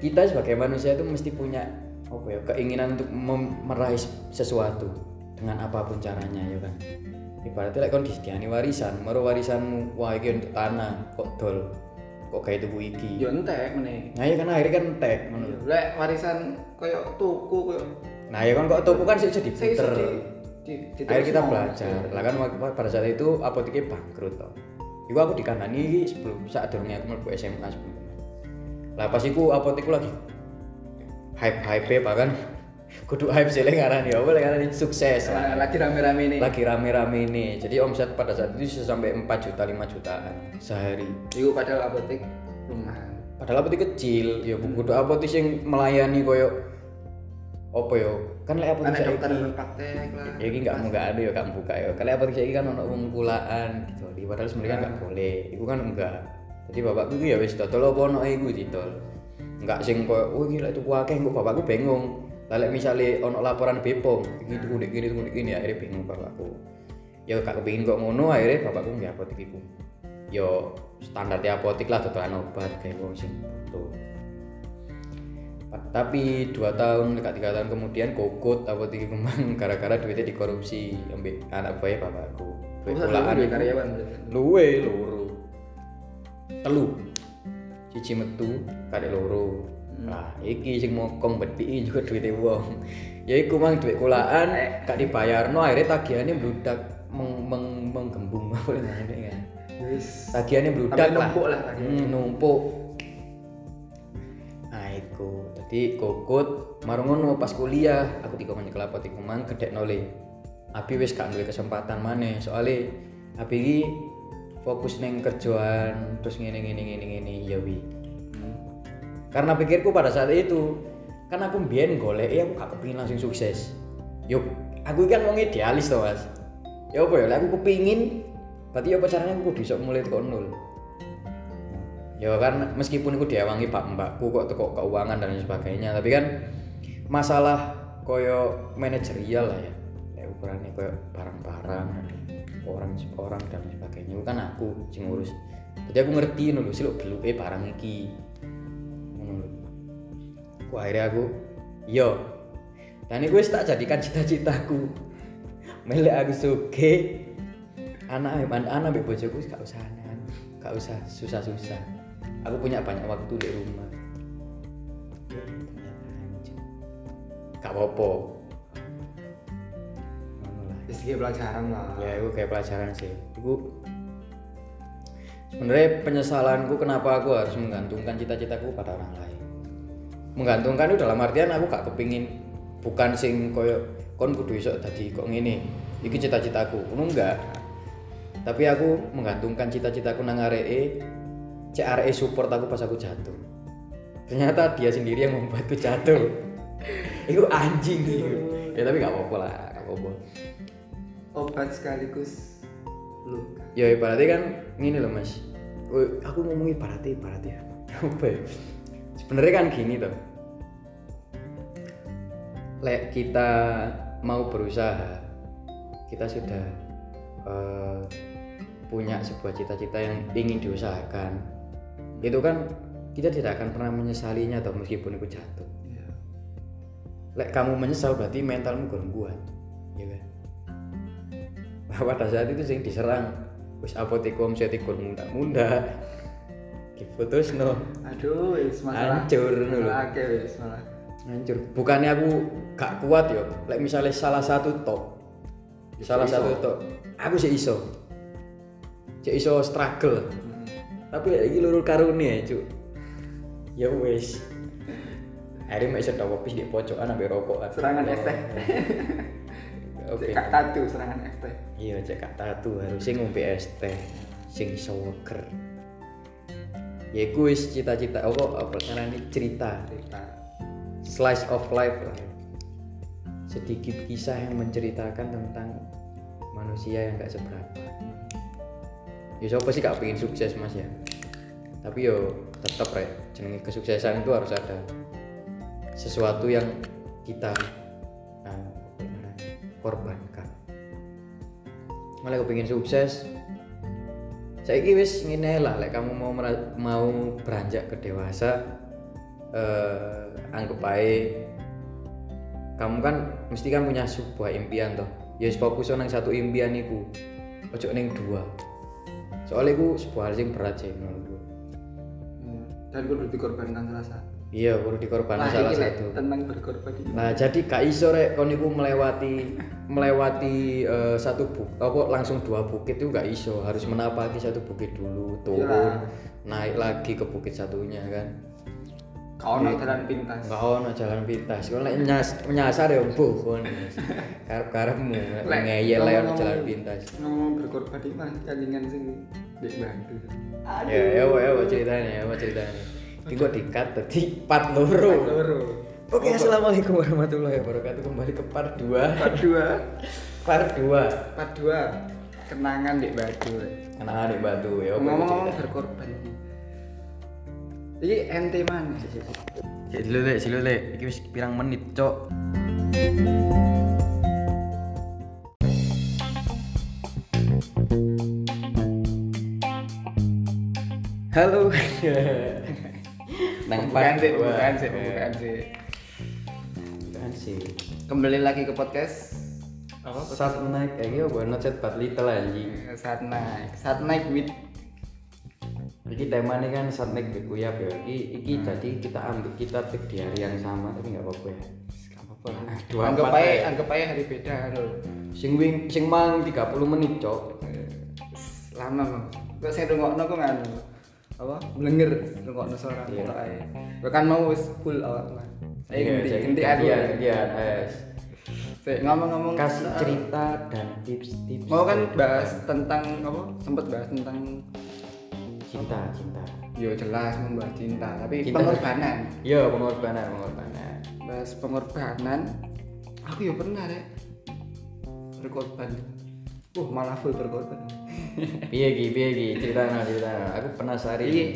S1: kita sebagai manusia itu mesti punya apa ya keinginan untuk meraih sesuatu dengan apa pun caranya ya kan? Ibaratnya like kon disediani warisan maro warisanmu wah iki untuk tanah kok dol kok kayak tuku iki?
S2: Yo entek meneh.
S1: Nah ya kan akhirnya kan entek ngono
S2: Iya, lek warisan koyo tuku koyo
S1: nah ya kan kok tuku kan sih jadi
S2: di
S1: akhirnya kita belajar. Lah kan pada saat itu apoteknya bangkrut toh. Iku aku dikandani sebelum saat durungnya aku mlebu SMA sebelum. Lah pas iku apotekku lagi hype hype bahkan kudu hype sih ngaran ya boleh ngaran sukses. Lah
S2: lagi rame-rame ini.
S1: Lagi rame-rame ini. Jadi omset pada saat itu bisa sampai 4 juta 5 jutaan sehari.
S2: Iku padahal apotek rumahan
S1: padahal apotek kecil ya bu kudu apotek yang melayani koyo apa yo kan lek apotek
S2: kan dokter praktek lah.
S1: Ya mau nggak ada ya nggak buka ya. Kalau apotek saiki kan ono wong kulaan gitu. Di padahal sebenarnya nggak boleh. Itu kan enggak. Jadi bapakku itu ya wis dodol apa ono iku didol enggak sing koyo oh gila itu akeh kok bapakku bingung lalu misalnya ono laporan Bepom iki tuku ndek kene tuku ndek kene akhirnya bingung bapakku. Ya gak kepengin kok ngono akhirnya bapakku nggak apotek iku. Yo standar di apotek lah dodolan obat kayak wong sing butuh. Tapi dua tahun dekat tiga tahun kemudian kokot apotek iku mang <laughs> gara-gara duitnya dikorupsi ambek anak bayi bapakku. Kulaan
S2: dulu
S1: iku.
S2: karyawan
S1: luwe loro. Telu cici metu kadek loro. Lah iki sing mokong beti juga duitnya wong. Ya iku mang duit kulaan gak dibayarno akhirnya tagihannya bludak meng, meng, menggembung. <laughs> Apa namanya kan?
S2: Wis. Sampai
S1: lah.
S2: numpuk lah
S1: hmm, numpuk. Nah iku. Jadi kokot marung ngono pas kuliah aku dikon nyekel apotek mang gedek nole abi wis gak duwe kesempatan maneh soalnya abi iki fokus neng kerjaan terus ngene ngene ngene ngene ya wi. Karena pikirku pada saat itu kan aku mbiyen golek aku gak kepingin langsung sukses. Yuk aku kan wong idealis to mas. Ya apa ya aku kepingin berarti apa caranya aku iso mulai teko nol ya kan meskipun aku diawangi pak mbakku kok teko keuangan dan sebagainya tapi kan masalah koyo manajerial lah ya. Ya ukurannya koyo barang-barang orang orang dan sebagainya. Kan aku sing ngurus. Jadi aku ngerti ngono lho sih eh barang iki. Aku akhirnya aku iya. Dan itu wis tak jadikan cita-citaku. <laughs> Melek aku suge. Anak anak anak bojoku wis gak usah aneh gak usah susah-susah. Aku punya banyak waktu di rumah. Gak apa-apa
S2: Wis iki pelajaran lah.
S1: ya itu kayak pelajaran sih. Itu sebenarnya penyesalanku kenapa aku harus menggantungkan cita-citaku pada orang lain. Menggantungkan itu dalam artian aku gak kepingin bukan sing koyo kon kudu iso tadi kok ngene. Iki cita-citaku. Ngono enggak? Tapi aku menggantungkan cita-citaku nang areke cek areke support aku pas aku jatuh. Ternyata dia sendiri yang membuatku jatuh. <laughs> Itu anjing gitu ya tapi gak apa-apa lah gak apa-apa
S2: Obat sekaligus luka.
S1: ya ibaratnya kan gini loh mas. Aku ngomong ibaratnya ibaratnya <laughs> apa ya? Sebenarnya kan gini tuh lek kita mau berusaha kita sudah eh, punya sebuah cita-cita yang ingin diusahakan. Itu kan kita tidak akan pernah menyesalinya atau meskipun itu jatuh.
S2: Iya.
S1: lek kamu menyesal berarti mentalmu kurang kuat pada saat itu sing diserang. Wis apotek omset ikut munda-munda diputus no.
S2: Aduh, wis masalah.
S1: Hancur.
S2: Masalah akeh wis malah.
S1: hancur. Bukannya aku gak kuat yo. Lek misalnya salah satu tok. Salah
S2: Iso.
S1: satu tok. Aku sih iso. Sih iso struggle.
S2: Hmm.
S1: tapi lagi lurus karuni ya cuk. Ya hari mau iso tahu pis di pojokan ambil rokok.
S2: Serangan es teh. <laughs>
S1: oke.
S2: Cek Kak tatu serangan teh.
S1: iya cek kak tatu harusnya ngombe es teh sing iso weker ya iku wis cita-cita apa apa caranya cerita.
S2: Cerita.
S1: slice of life lah. Sedikit kisah yang menceritakan tentang manusia yang gak seberapa. Ya siapa sih gak pengen sukses mas ya? Tapi yo tetap rek. Jenenge kesuksesan itu harus ada sesuatu yang kita namanya, korbankan malah aku pengen sukses saya wis ngene lah lek kamu mau mau beranjak ke dewasa eh anggap aja kamu kan mesti kan punya sebuah impian toh ya wis fokus nang satu impian iku ojo ning dua soalnya iku sebuah hal yang berat sih menurutku
S2: Hmm. Dan kudu dikorbankan satu.
S1: Iya perlu dikorbankan
S2: Nah,
S1: salah
S2: iki,
S1: satu
S2: tentang berkorban ini.
S1: nah jadi gak iso rek kon iku melewati melewati eh, satu buk apa langsung dua bukit itu gak iso harus menapaki satu bukit dulu turun
S2: Iyalah.
S1: naik lagi ke bukit satunya kan
S2: Kau ono jalan pintas.
S1: Enggak ono jalan pintas. Kau lek nyas, menyasar ya mbuh kon. Karep-karepmu
S2: Lek,
S1: ngeyel ae ono jalan pintas.
S2: Ngomong berkorban ini malah kalingan sing dek bantu.
S1: Ya ya ya ceritanya ya ceritanya. Iki gua dikat tadi part loro. Oke, assalamualaikum warahmatullahi wabarakatuh. Kembali ke part 2.
S2: Part dua. <laughs>
S1: Part 2.
S2: Part dua. Kenangan dek batu.
S1: Kenangan di batu ya. oke,
S2: Ngomong-ngomong berkorban ini. Iki ente mana?
S1: Cek dulu lek, dulu lek. Iki wis pirang menit, Cok. Halo. <laughs> Nang
S2: Bukan sih, bukan sih, bukan sih.
S1: Bukan sih.
S2: Kembali lagi ke podcast apa?
S1: Saat naik kayak gitu, buat not set but little anjing.
S2: Saat naik, saat naik with
S1: Iki temanya kan saat naik di kuyap ya. Iki, iki jadi kita ambil kita take di hari yang sama tapi nggak apa-apa ya.
S2: Apa-apa lah.
S1: Dua
S2: Anggap
S1: empat,
S2: aja,
S1: eh.
S2: anggap aja hari beda lho.
S1: Sing wing sing mang 30 menit, Cok.
S2: Lama Bang. Kok saya dongokno kok nganu. Apa? Blenger dongokno suara
S1: Iya.
S2: kok. Bahkan mau wis full awak mah. Saya
S1: Iya,
S2: ganti ganti
S1: es.
S2: Saya ngomong-ngomong
S1: Kasih
S2: eh,
S1: cerita dan tips-tips.
S2: Mau kan bahas tentang apa? Sempet bahas tentang
S1: cinta, cinta.
S2: yo jelas membahas cinta, tapi
S1: Cinta.
S2: pengorbanan.
S1: Iya, pengorbanan, pengorbanan.
S2: Bahas pengorbanan. Aku yo pernah deh berkorban. Uh, malah full berkorban.
S1: Piye ki, piye ki, ceritanya, ceritanya. Aku penasaran.
S2: Iya.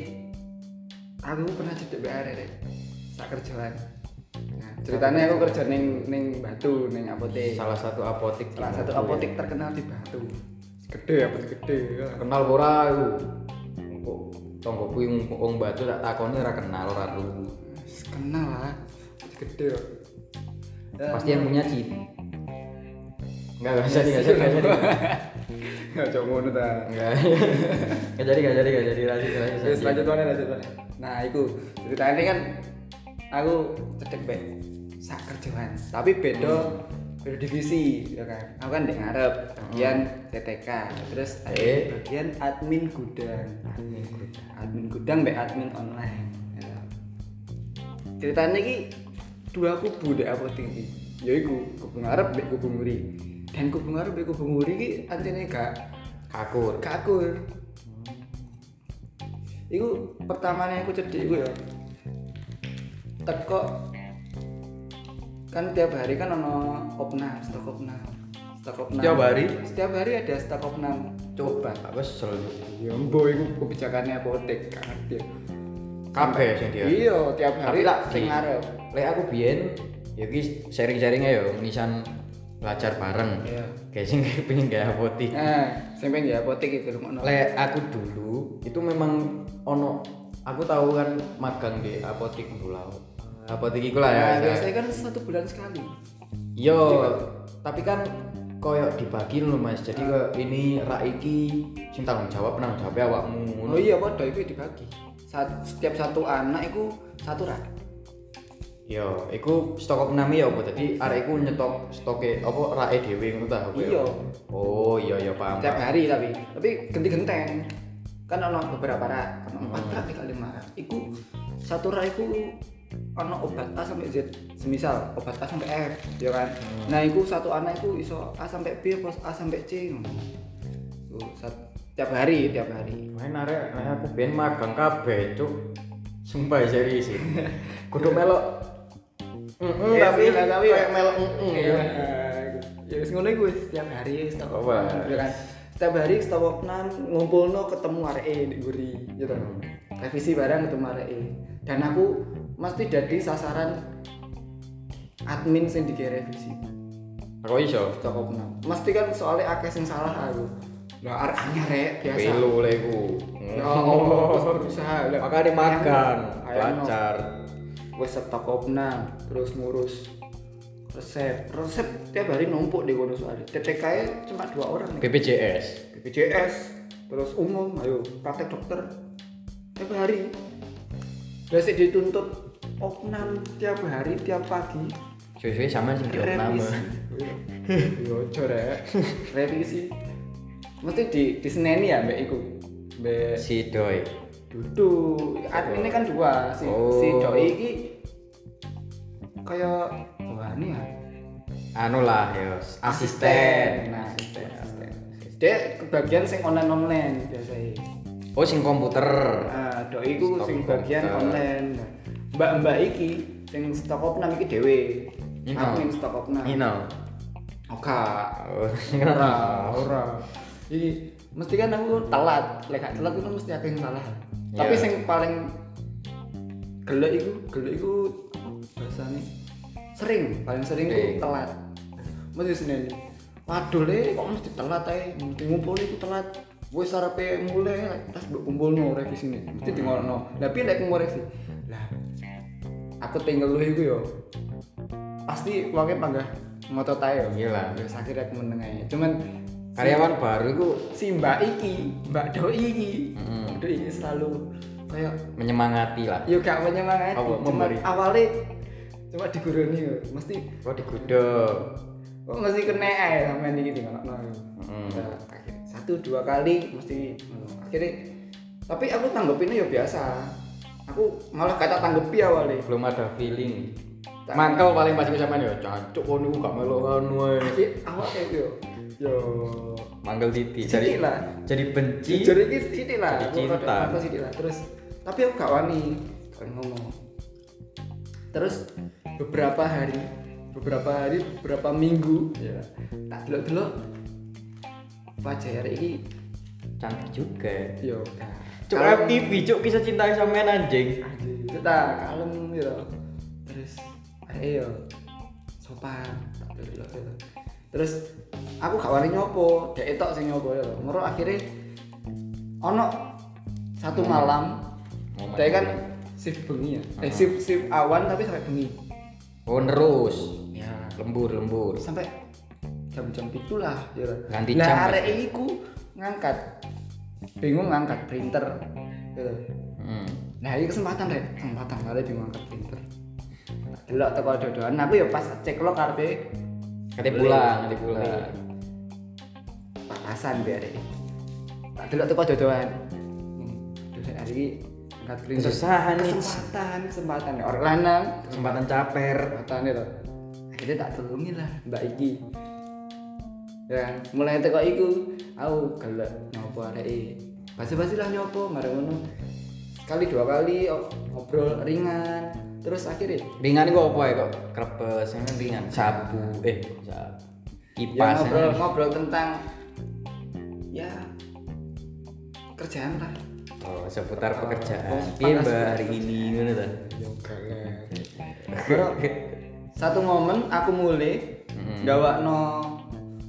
S2: Aku pernah cedek BR deh. Sak kerjaan. Nah, ceritanya aku kerja ning ning Batu, ning apotek.
S1: Salah satu apotek
S2: Salah satu
S1: Batu,
S2: apotek
S1: ya.
S2: terkenal di Batu. gede ya putih gede ya.
S1: kenal ora iku kok tonggoku yang wong batu tak takoni ora kenal ora
S2: Wis kenal lah gede ya Ya,
S1: pasti yang punya cheat enggak enggak jadi enggak jadi enggak jadi
S2: nggak coba ngono ta
S1: enggak enggak <laughs> jadi enggak jadi enggak jadi lanjut lanjut
S2: Terus lanjut mana lanjut mana. Nah, itu ceritanya kan aku cedek be sak kerjaan. Tapi beda beda divisi ya kan. Aku kan di ngarep bagian TTK, terus ada
S1: Eh.
S2: bagian admin gudang.
S1: Admin gudang.
S2: Admin gudang be admin online. Ya. Ceritanya ki dua kubu dek apotek iki. Yaiku kubu ngarep be kubu nguri. Dan kubu ngarep kubu nguri ki anjene gak
S1: kakur
S2: gak akur. Iku pertamanya aku cedek iku ya. Teko kan tiap hari kan ono opnam, stok opnam. Stok opnam.
S1: Tiap hari?
S2: Setiap hari ada stok opnam.
S1: coba tak kesel
S2: Ya mbo iku kebijakannya apotek kan. Dia-
S1: kabeh sing dia
S2: Iya, tiap hari
S1: tak
S2: sing ngarep.
S1: lek aku biyen ya ki sharing-sharing ya nisan belajar bareng
S2: Iya.
S1: kayak sing pengen gak apotik
S2: Nah, sampai ya apotek itu rumah
S1: lek aku dulu itu memang ono aku tahu kan magang di apotik Pulau apotik iku lah ya
S2: Nah,
S1: saya-
S2: biasanya kan satu bulan sekali.
S1: Yo, tapi kan koyo dibagi loh mas. Jadi ke ini rak iki sing tanggung jawab nang jawab awakmu.
S2: Oh iya, padha itu dibagi. Setiap satu anak itu satu rak.
S1: Yo, iku stok enam ya apa? Jadi arek iku nyetok stoke apa rake dhewe ngono ta apa ya?
S2: Iya.
S1: Oh, iya iya paham. Paham.
S2: hari tapi tapi ganti genteng. Kan ono beberapa rak, ono empat rak tiga lima rak. Iku satu rak iku ono obat A sampai Z. Semisal obat A sampai F, ya kan. Nah, iku satu anak iku iso A sampai B, pos A sampai C. Tuh, sat- tiap hari, tiap hari.
S1: Main arek aku ben magang kabeh, cuk. Sumpah serius sih. Kudu melok. Heeh,
S2: Iya,
S1: tapi
S2: iya, tapi
S1: kayak melok heeh
S2: Iya.
S1: ya.
S2: Ya wis ngono iku wis setiap hari stok
S1: Oh,
S2: opnam,
S1: wah.
S2: ya kan. Setiap hari stok opnam ngumpulno ketemu areke di guri gitu.
S1: Hmm.
S2: Revisi barang ketemu areke. Dan aku mesti jadi sasaran admin sing dikira revisi
S1: Kok iso?
S2: stok opnam. Mesti kan soalnya akeh sing salah aku. Lah arek anyar rek biasa.
S1: Pilu leku.
S2: Ya Allah, terus berusaha. Lah,
S1: Makanya magang,
S2: Stok opnam terus ngurus resep. Resep tiap hari numpuk di kono soalnya TTK cuma dua orang nih.
S1: BPJS.
S2: BPJS terus umum ayo praktek dokter. Tiap hari. Biasa dituntut opnam tiap hari tiap pagi.
S1: Suwe-suwe sama sing di nama. <laughs>
S2: yo rek. Revisi. Mesti di di seneni ya mbak iku? Mbak
S1: Si Doi.
S2: Dudu, adminnya kan dua. Si,
S1: Oh.
S2: si doi iki kayak wah ini ya.
S1: Anu lah ya, asisten.
S2: Nah, asisten, asisten. Dia kebagian sing online online biasanya.
S1: Oh, sing komputer.
S2: Nah, doi iku
S1: Stok
S2: sing bagian online. Nah, Mbak-mbak iki sing stok opnam iki dhewe.
S1: Ino.
S2: Admin stok opnam.
S1: Ino.
S2: Oke.
S1: Oh, <laughs>
S2: Ora, ora. Iki mesti kan aku telat. Lek gak telat itu mesti akeh yang salah. Tapi
S1: Iya.
S2: sing paling gelek iku, gelek iku apa bahasane? Sering, paling sering iku
S1: Sering.
S2: telat. Mesti Senin. Waduh le, kok mesti telat ae. Mesti ngumpul iku telat. Wis arepe mulai tas mbok kumpulno revisine. Mesti
S1: Hmm.
S2: Lah piye lek mau revisi? Lah aku tinggal lu iku yo. Pasti wonge panggah ngotot ae yo.
S1: Iya lah.
S2: Wis akhirnya aku meneng ae. Cuman
S1: Karyawan baru itu
S2: si Mbak iki, Mbak Doi iki. Mbak Doi iki selalu kayak
S1: menyemangati lah.
S2: yo gak menyemangati,
S1: Apa,
S2: cuma awalnya cuma diguruni mesti
S1: Oh, digodok.
S2: kok mesti kena sampean iki ngono.
S1: Mm.
S2: Nah, akhirnya satu dua kali mesti akhirnya tapi aku tanggepinnya ya biasa. Aku malah kata tanggepi awalnya.
S1: Belum ada feeling. Mangkel paling pasti sampean ya, cancuk kono gak melok anu ae.
S2: Akhir awal kayak yo.
S1: Mangkel titik.
S2: Sidik lah.
S1: Jadi benci.
S2: Jadi iki sithik lah.
S1: Jadi
S2: aku
S1: cinta.
S2: mantap sithik lah. Terus tapi aku gak wani gak ngomong. Terus beberapa hari, beberapa hari, beberapa minggu ya. Tak delok-delok wajah hari ini
S1: cantik juga.
S2: yo
S1: Cuk. FTV, cuk kisah cinta sampean anjing.
S2: Anjing, tak kalem gitu. Terus ayo yo sopan tak delok-delok gitu. Terus aku gak wani nyopo dek etok sing nyopo ya. Ngero akhirnya ono satu malam
S1: Momen
S2: dek kan shift bengi ya. Eh shift shift awan tapi sampai bengi.
S1: Oh terus
S2: ya
S1: lembur lembur.
S2: Sampai jam-jam itulah ya.
S1: Ganti
S2: Lah,
S1: jam,
S2: arek
S1: Mas.
S2: iku ngangkat. Bingung ngangkat printer gitu.
S1: hmm.
S2: nah ini kesempatan deh kesempatan arek bingung ngangkat printer delok teko dodoan aku ya pas cek lo karepe
S1: Katanya pulang katanya pulang.
S2: Papasan biar arek tak teko dodoan Hmm, terus hari ini ngangkat printer
S1: Kesusahan nih.
S2: kesempatan kesempatan. Orang lanang.
S1: Kesempatan caper.
S2: Kesempatan itu. Akhirnya tak tulungi lah mbak Iki. Ya mulai teko iku aku gelek nyopo arek basi-basi lah nyopo mari ngono. Kali dua kali ngobrol ringan terus akhirnya?
S1: Ringan itu apa ya kok? Krepes yang kan ringan. Sabu eh sabu.
S2: Ya
S1: kipas
S2: ngobrol
S1: yang-
S2: ngobrol tentang ya kerjaan lah.
S1: Oh seputar
S2: Oh,
S1: pekerjaan.
S2: oh, panas
S1: mbak hari ini? Ngono ta?
S2: Bro, satu momen aku mulai
S1: Mm.
S2: gawakno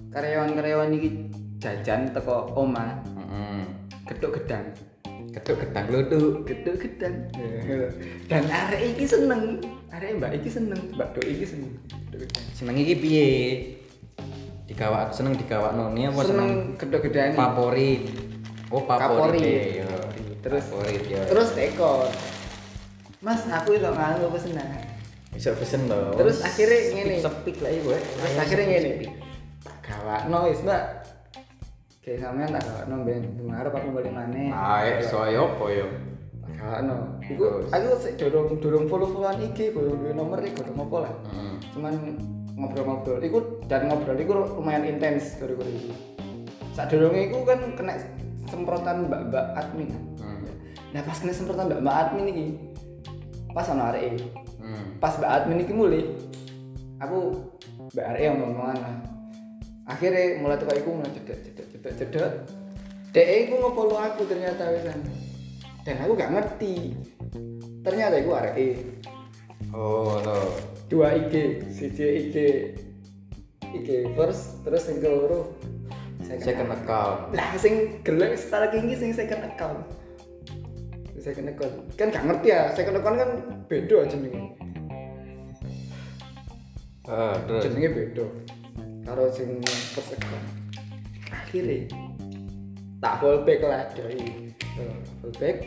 S2: karyawan-karyawan iki jajan teko oma.
S1: Heeh.
S2: geduk gedang
S1: Ketuk gedang luduk.
S2: geduk gedang dan arek iki seneng arek mbak iki seneng mbak do iki seneng
S1: Seneng iki piye? Digawak seneng digawak noni apa seneng
S2: gedang
S1: favorit? Oh favorit. Ya.
S2: Terus-
S1: favorit ya.
S2: terus teko mas aku itu nganu pesenan
S1: bisa pesen loh.
S2: Terus akhirnya ngene.
S1: Sepik lah ibu.
S2: terus akhirnya ngene tak gawakno wis mbak kayak sampean tak gawakno ben dengar aku balik maneh
S1: Ae soyo apa yo?
S2: tak iku
S1: Terus.
S2: aku sik durung durung follow-followan iki durung duwe nomor iki durung apa lah
S1: Heeh.
S2: cuman ngobrol-ngobrol iku dan ngobrol iku lumayan intens gara-gara iku saat durungnya iku kan kena semprotan mbak-mbak admin
S1: Hmm.
S2: nah pas kena semprotan mbak-mbak admin iki pas ana arek
S1: Hmm.
S2: pas mbak admin iki mulai aku mbak arek yang ngomongan lah akhirnya mulai tuh iku mulai cedek cedek cedek cedek. Dek iku nge-follow aku ternyata wisan dan aku gak ngerti. Ternyata iku arek
S1: Oh lo.
S2: dua IG siji IG IG first terus yang keloro
S1: Second account.
S2: lah sing gelek setelah tinggi sing second account. Second account. Kan gak ngerti ya second account kan beda jenenge.
S1: Ah, terus.
S2: jenenge beda karo sing account akhirnya tak fallback lah doi. Eh, fallback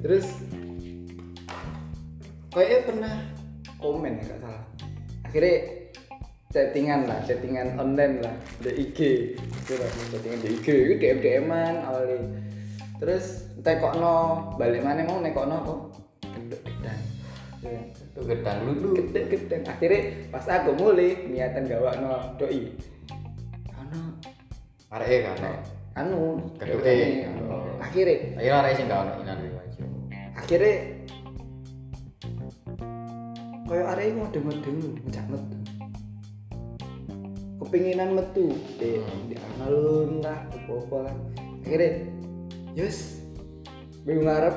S2: terus kayaknya pernah komen ya gak salah. Akhirnya chattingan lah chattingan online lah di IG itu lah chattingan di IG itu DM DMan awalnya. Terus tekokno balik mana mau nekokno kok gedek gedang
S1: Itu gedang luduk.
S2: gedek gedang akhirnya pas aku mulai niatan gawakno doi ono
S1: Arek kan. no.
S2: anu gedeknya.
S1: Oh.
S2: akhirnya
S1: Ayo arek sing gak ono inan
S2: akhirnya kayak area itu ada mendeng ngejak metu kepinginan metu di di alun lah apa lah akhirnya yes bingung ngarep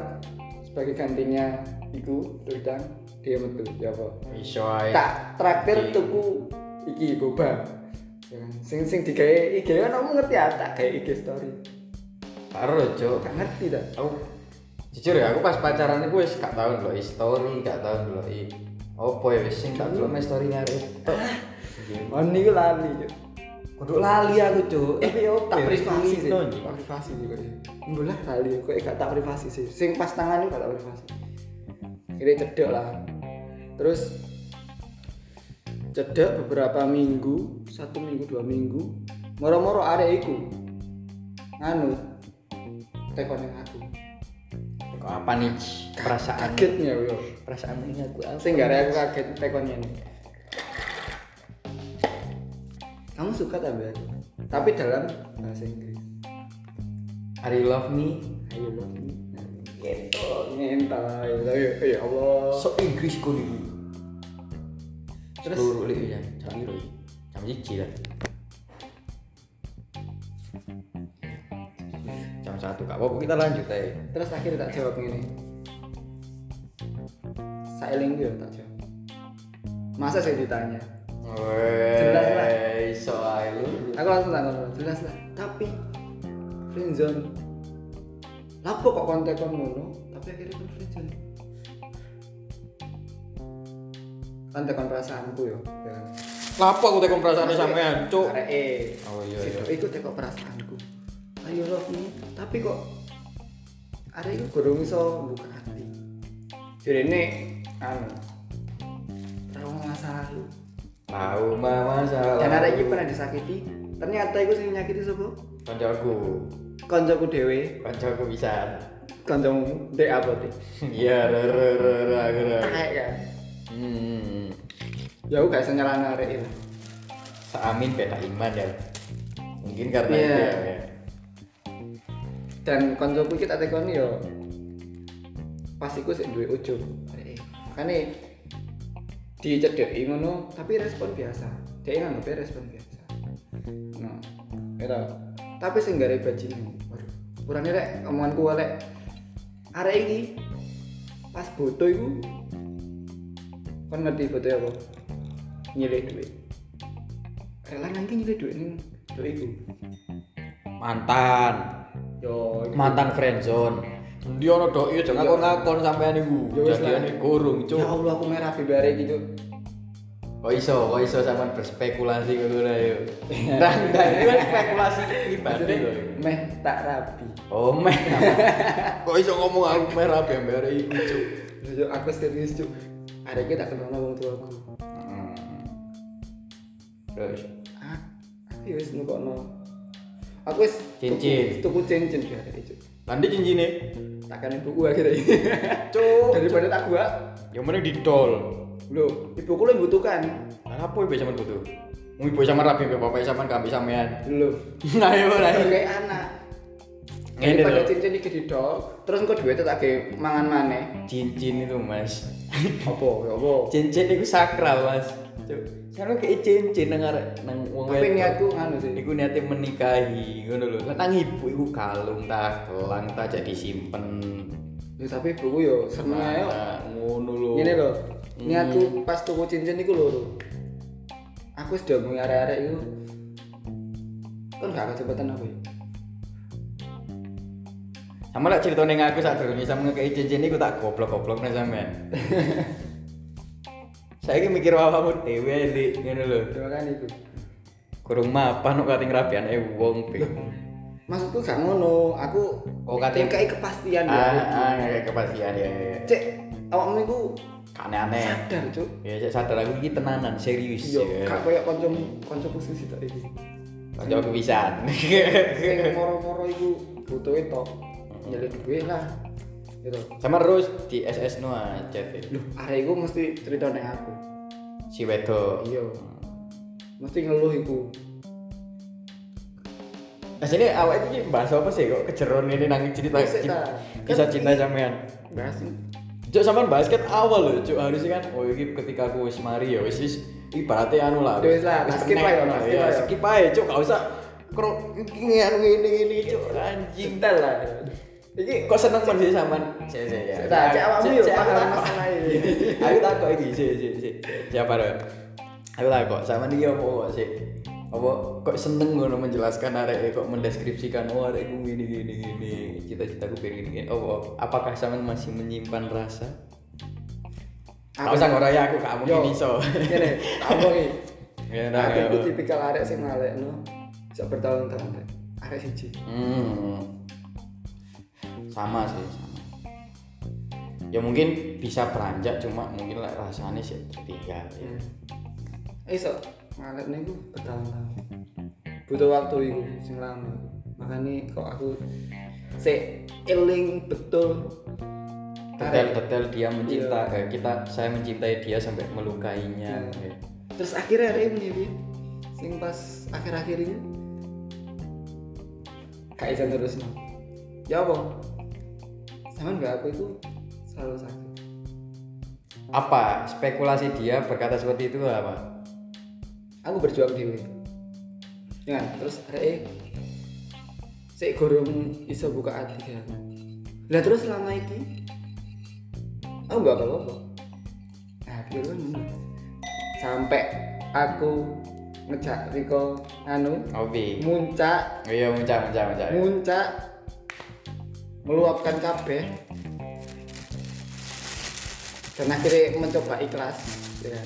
S2: sebagai gantinya iku tudang dia metu apa
S1: Iso ae.
S2: tak traktir tuku iki boba Ya sing sing digawe IG kamu ngerti ya tak gawe IG story
S1: Karo cuk.
S2: gak ngerti dah
S1: Aku jujur ya aku pas pacaran iku wis gak tau ndelok story, gak tau ndelok i. Opo ya wis sing tak delok story arek. Tok.
S2: Oh ini lali Cuk.
S1: Kudu lali aku cuk.
S2: Eh,
S1: opo
S2: tak privasi sih. Tak privasi sih kok. Enggak lah kali kok gak tak privasi sih. Sing pas tangan gak tak privasi. Akhirnya cedek lah. Terus cedek beberapa minggu, satu minggu, dua minggu. Moro-moro arek iku. Anu tekonin aku.
S1: Kok apa nih perasaan
S2: Kagetnya yo.
S1: perasaan ini aku apa?
S2: Ada aku kaget tekonnya nih. Kamu suka tak Mbak? Tapi dalam bahasa Inggris.
S1: Are you love me?
S2: Ayo lo gitu ngentai tapi ya Allah
S1: So Inggris ku niku.
S2: Terus-
S1: Seluruh lek ya, jam piro iki? Jam 1 lah. Jam 1 gak apa-apa kita lanjut aja.
S2: terus akhirnya tak jawab ini sailing gitu tak jawab. Masa saya ditanya? Jelas lah.
S1: Lu.
S2: Aku langsung takon jelas lah. Tapi friendzone lapo kok kontak kon ngono? Tapi akhirnya kon friendzone kan tekan perasaanku yo ya
S1: Lapo aku tekon perasaane sampean, cuk.
S2: areke
S1: Oh iya iya.
S2: iku teko perasaanku ayo me tapi kok arek iku gurung iso buka hati jadi ini anu trauma masa lalu
S1: Tahu mama salah.
S2: dan arek iki pernah disakiti ternyata iku sing nyakiti sapa
S1: kancaku.
S2: koncoku dhewe
S1: Kancaku bisa.
S2: kancamu dek apa dek
S1: Iya, re re re re re. re.
S2: kayak
S1: Hmm.
S2: ya aku gak nyerang arek itu
S1: Seamin beda iman ya. Mungkin karena
S2: Iya.
S1: itu ya. ya.
S2: dan koncoku iki tak tekoni yo pas iku sik duwe ujung arek makane dicedeki ngono tapi respon biasa dia nganggep respon biasa nah itu tapi sing gare bajingan waduh kurangnya rek omonganku lek arek iki pas foto iku kan ngerti foto apa nyilih duit rek lanang iki nyilih duit ning duit iku
S1: Mantan.
S2: yo iku.
S1: Mantan friendzone. Dia ono doi aja ngakon-ngakon sampean iku.
S2: Ya wis lah.
S1: Jadiane kurung,
S2: ya
S1: cuk.
S2: Allah aku merah bare gitu
S1: Kok iso, kok iso sampean berspekulasi ngono lah yo. Nah, nah, itu kan spekulasi pribadi loh.
S2: meh tak rapi
S1: Oh, meh. <laughs> Kok iso ngomong aku merah iku, cuk.
S2: Yo aku serius cuk ada kita kenal wong tuaku
S1: Hmm. Terus
S2: ah aku ya wis nukokno aku wis
S1: Cincin.
S2: tuku, tuku cincin ya cuk
S1: Nanti cincine,
S2: takane buku akhirnya
S1: cuk.
S2: daripada tak gua
S1: Yang mending didol.
S2: lho ibuku lu butuhkan
S1: Lah apa ibu sampean butuh? Mau ibu sama rapi, bapak sampean kami sampean.
S2: lho
S1: Nah, yo lah.
S2: sebagai anak
S1: Ngene
S2: daripada
S1: lho.
S2: cincin iki didol terus engko duitnya tak ge mangan maneh
S1: Cincin itu, Mas.
S2: Apa ya apa
S1: Cincin itu sakral, Mas. Sampe kayak cincin nang arek nang wong
S2: tapi niatku nganu sih
S1: Iku niatnya menikahi, ngono lho. Lah nang ibu iku kalung ta, gelang ta jadi simpen.
S2: ya tapi ibuku yo seneng ae yo
S1: Nah, ngono lho.
S2: Gini loh,
S1: Hmm.
S2: niatku pas tuku cincin iku lho. Aku sudah mau arek-arek iku. Kan gak kecepatan aku ya.
S1: Sama lah cerita ning aku saat durunge sama ngekei cincin iku tak goblok-goblok nih sampean. <laughs> Saya ini mikir apa dewe di ngono lho.
S2: Terima kan iku.
S1: Kurung mapan kok kating rabian eh wong ping.
S2: Maksudku gak ngono, aku
S1: Oh, kating-
S2: kayak kepastian ya.
S1: Ah, ah, kayak kepastian ya. ya.
S2: Cek, awakmu iku
S1: Aneh-aneh.
S2: sadar, Cuk.
S1: Ya saya sadar aku iki tenanan serius.
S2: Iya,
S1: ya.
S2: gak koyo kancamu kancaku sing sitok iki.
S1: Kanca aku pisan.
S2: Sing moro-moro iku butuhe tok. Nyelih duit lah. Gitu.
S1: Sama terus di SS no aja deh.
S2: Loh, arek iku mesti cerita ning aku.
S1: Si wedok.
S2: Iya. Mesti ngeluh iku.
S1: Nah sini awak ini bahas apa sih kok kejeron ini nang cerita
S2: Bisa,
S1: cinta,
S2: ta.
S1: kisah
S2: Kan
S1: cinta sampean.
S2: Bahas
S1: Cuk sampean basket awal loh, cuk harusnya kan oh iki ketika aku wis mari ya wis wis ibaratnya anu lah.
S2: Wis lah, skip
S1: no,
S2: skip
S1: ya, skip aja cuk gak usah kro ini anu ini ini cuk anjing.
S2: cinta lah.
S1: Iki kok seneng men sih sampean? Sik sik ya.
S2: Nah, cek awakmu yo <laughs>
S1: aku takok.
S2: masalah ini.
S1: Aku takok iki sik sik sik. Siapa ya? Aku takok sampean iki apa kok sih? Apa kok seneng ngono menjelaskan arek kok mendeskripsikan oh arekku gini gini gini cita-citaku pengen gini. Oh, apakah sampean masih menyimpan rasa? Gak usah ngoraya aku gak mungkin iso.
S2: Gini, tak omongin.
S1: Ya.
S2: Aku
S1: ya.
S2: tipikal arek sing ngalekno sak bertahun-tahun rek. Arek siji.
S1: Hmm. Sama sih, sama. Ya mungkin bisa beranjak cuma mungkin lah rasanya sih tertinggal ya.
S2: Iso ngalekno iku bertahun-tahun. Butuh waktu iku sing lama. Makanya kok aku sik eling betul
S1: Detail-detail dia mencinta
S2: Iya.
S1: eh, kita saya mencintai dia sampai melukainya.
S2: Iya.
S1: ya.
S2: Terus akhirnya arek ini Bi, sing pas akhir-akhir ini bisa terus no. Ya apa? Sama gak aku itu selalu sakit.
S1: Apa spekulasi dia berkata seperti itu apa?
S2: aku berjuang dewe ya terus arek sik gorong iso buka hati kan lah terus selama iki aku gak apa-apa nah ngono. sampai aku ngejak Riko anu
S1: Obi.
S2: muncak
S1: Iya muncak muncak muncak.
S2: muncak meluapkan kabeh dan akhirnya mencoba ikhlas ya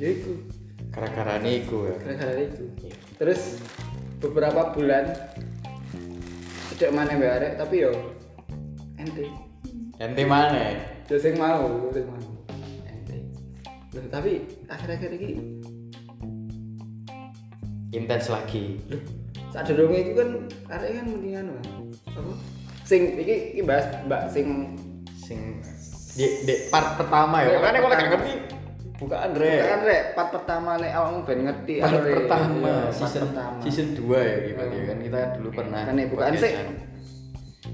S2: ya itu
S1: Gara-gara niku ya.
S2: gara-gara itu terus beberapa bulan tidak mana mbak arek tapi yo ente
S1: Ente mana?
S2: yo sing mau sing mau ente Loh, tapi akhir-akhir ini
S1: Intens lagi.
S2: Loh, saat dorong itu kan arek kan mendingan Bang. Sing iki iki bahas mbak sing
S1: Sing di, di part pertama ya.
S2: Iya,
S1: kalau
S2: pertama.
S1: gak ngerti bukaan re.
S2: kan rek part pertama nek awakmu ben ngerti
S1: Part
S2: Arek.
S1: pertama
S2: Iya, part
S1: season
S2: pertama.
S1: season 2 ya gitu ya kan kita dulu pernah
S2: Kan bukaan sih.
S1: podcastan.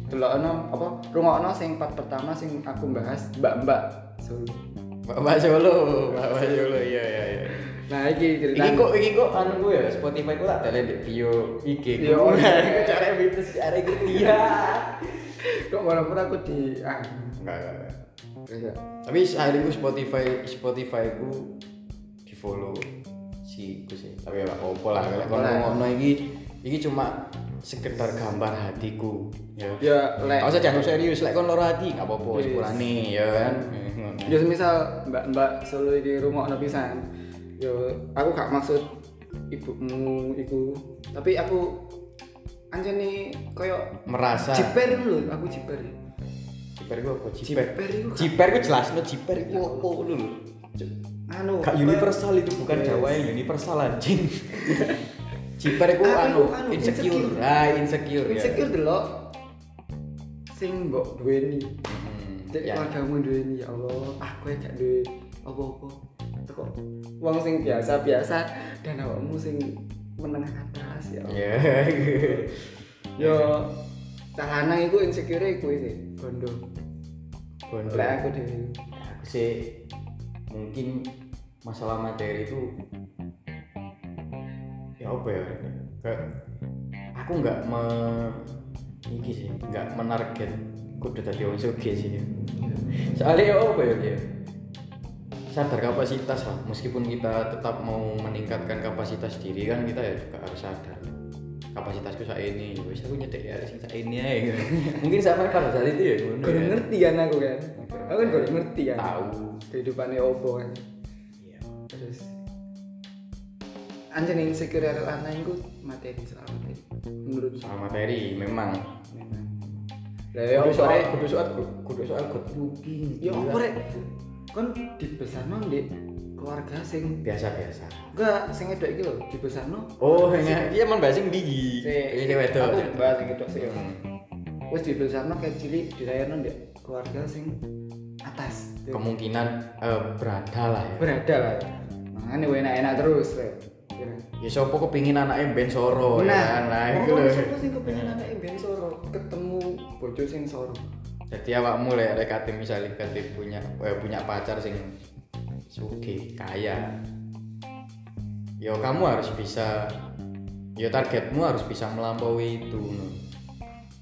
S2: delok ono apa rungokno sing part pertama sing aku bahas mbak-mbak Solo.
S1: Bapak Solo, Bapak Solo, iya iya iya.
S2: Nah, iki cerita.
S1: Iki kok iki kok anu gue ya Spotify gue tak tele di bio IG.
S2: Iya,
S1: Gue
S2: iya.
S1: Iku cara bisnis cara ngerti ya.
S2: kok malah aku di ah.
S1: Enggak enggak. enggak.
S2: Enggak.
S1: Tapi hari gue Spotify Spotify gue di follow si gue sih. Tapi ya apa lah kalau
S2: lah.
S1: ngono iki iki cuma sekedar gambar hatiku ya.
S2: Ya lek
S1: Kau usah jangan serius, lek kon loro hati nggak apa-apa, sepurane ya kan.
S2: ya semisal mbak-mbak Solo iki rungokno pisan. Yo aku gak maksud ibumu iku, tapi aku anjene koyo
S1: Merasa
S2: jiper lho, aku jiper.
S1: Jiper gue apa? Jiper.
S2: Jiper iku
S1: Jiper gue jelas no jiper gue apa dulu.
S2: anu
S1: Gak universal itu bukan. Jawa yang universal anjing. <laughs> jiper gue
S2: Aku
S1: anu,
S2: anu,
S1: insecure. Ah insecure. ya.
S2: Insecure delok sing mbok duweni.
S1: Hmm,
S2: Cek
S1: ya.
S2: keluargamu duweni ya Allah, aku ya gak duwe apa-apa. Teko wong sing biasa-biasa dan awakmu sing menengah atas ya Allah.
S1: Ya. <laughs>
S2: Yo cah lanang iku insecure iku sih, bondo.
S1: Bondo.
S2: Lek aku dhewe.
S1: Aku sih mungkin masalah materi itu ya apa ya kayak aku nggak me iki sih nggak menarget kudu tadi orang suge sih soalnya ya apa ya sadar kapasitas lah meskipun kita tetap mau meningkatkan kapasitas diri kan kita ya juga harus sadar kapasitasku saat ini ya wis aku nyedek ya sing saat ini aja <laughs> mungkin sampai pada saat itu ya ngono ya.
S2: ngerti kan aku kan. Aku kan gak ngerti kan.
S1: tahu
S2: Kehidupannya opo kan.
S1: Iya.
S2: Terus anjir insecure arek lanang iku materi soal materi. Menurut
S1: soal materi memang
S2: Lah ya
S1: kudu
S2: rek?
S1: kudu soal kudu soal good looking
S2: Ya opo rek? Kon dibesarno ndek keluarga sing
S1: biasa biasa
S2: enggak sing edok iki lho dibesarno.
S1: Oh ya iya emang bahasa di ini wedok.
S2: aku bahas sing edok sih wis dibesarno kayak cilik dirayano ndek keluarga sing atas.
S1: Kemungkinan eh, berada lah ya.
S2: Berada lah makanya enak-enak terus rek
S1: ya sopo kepingin anaknya ben soro ya kan? Nah itu
S2: oh,
S1: loh
S2: siapa sing kepengin anake ben soro? Ketemu bojo sing soro
S1: jadi awakmu lah ya kate misalnya kate punya eh, punya pacar sing suge kaya. Yo kamu harus bisa yo targetmu harus bisa melampaui itu no.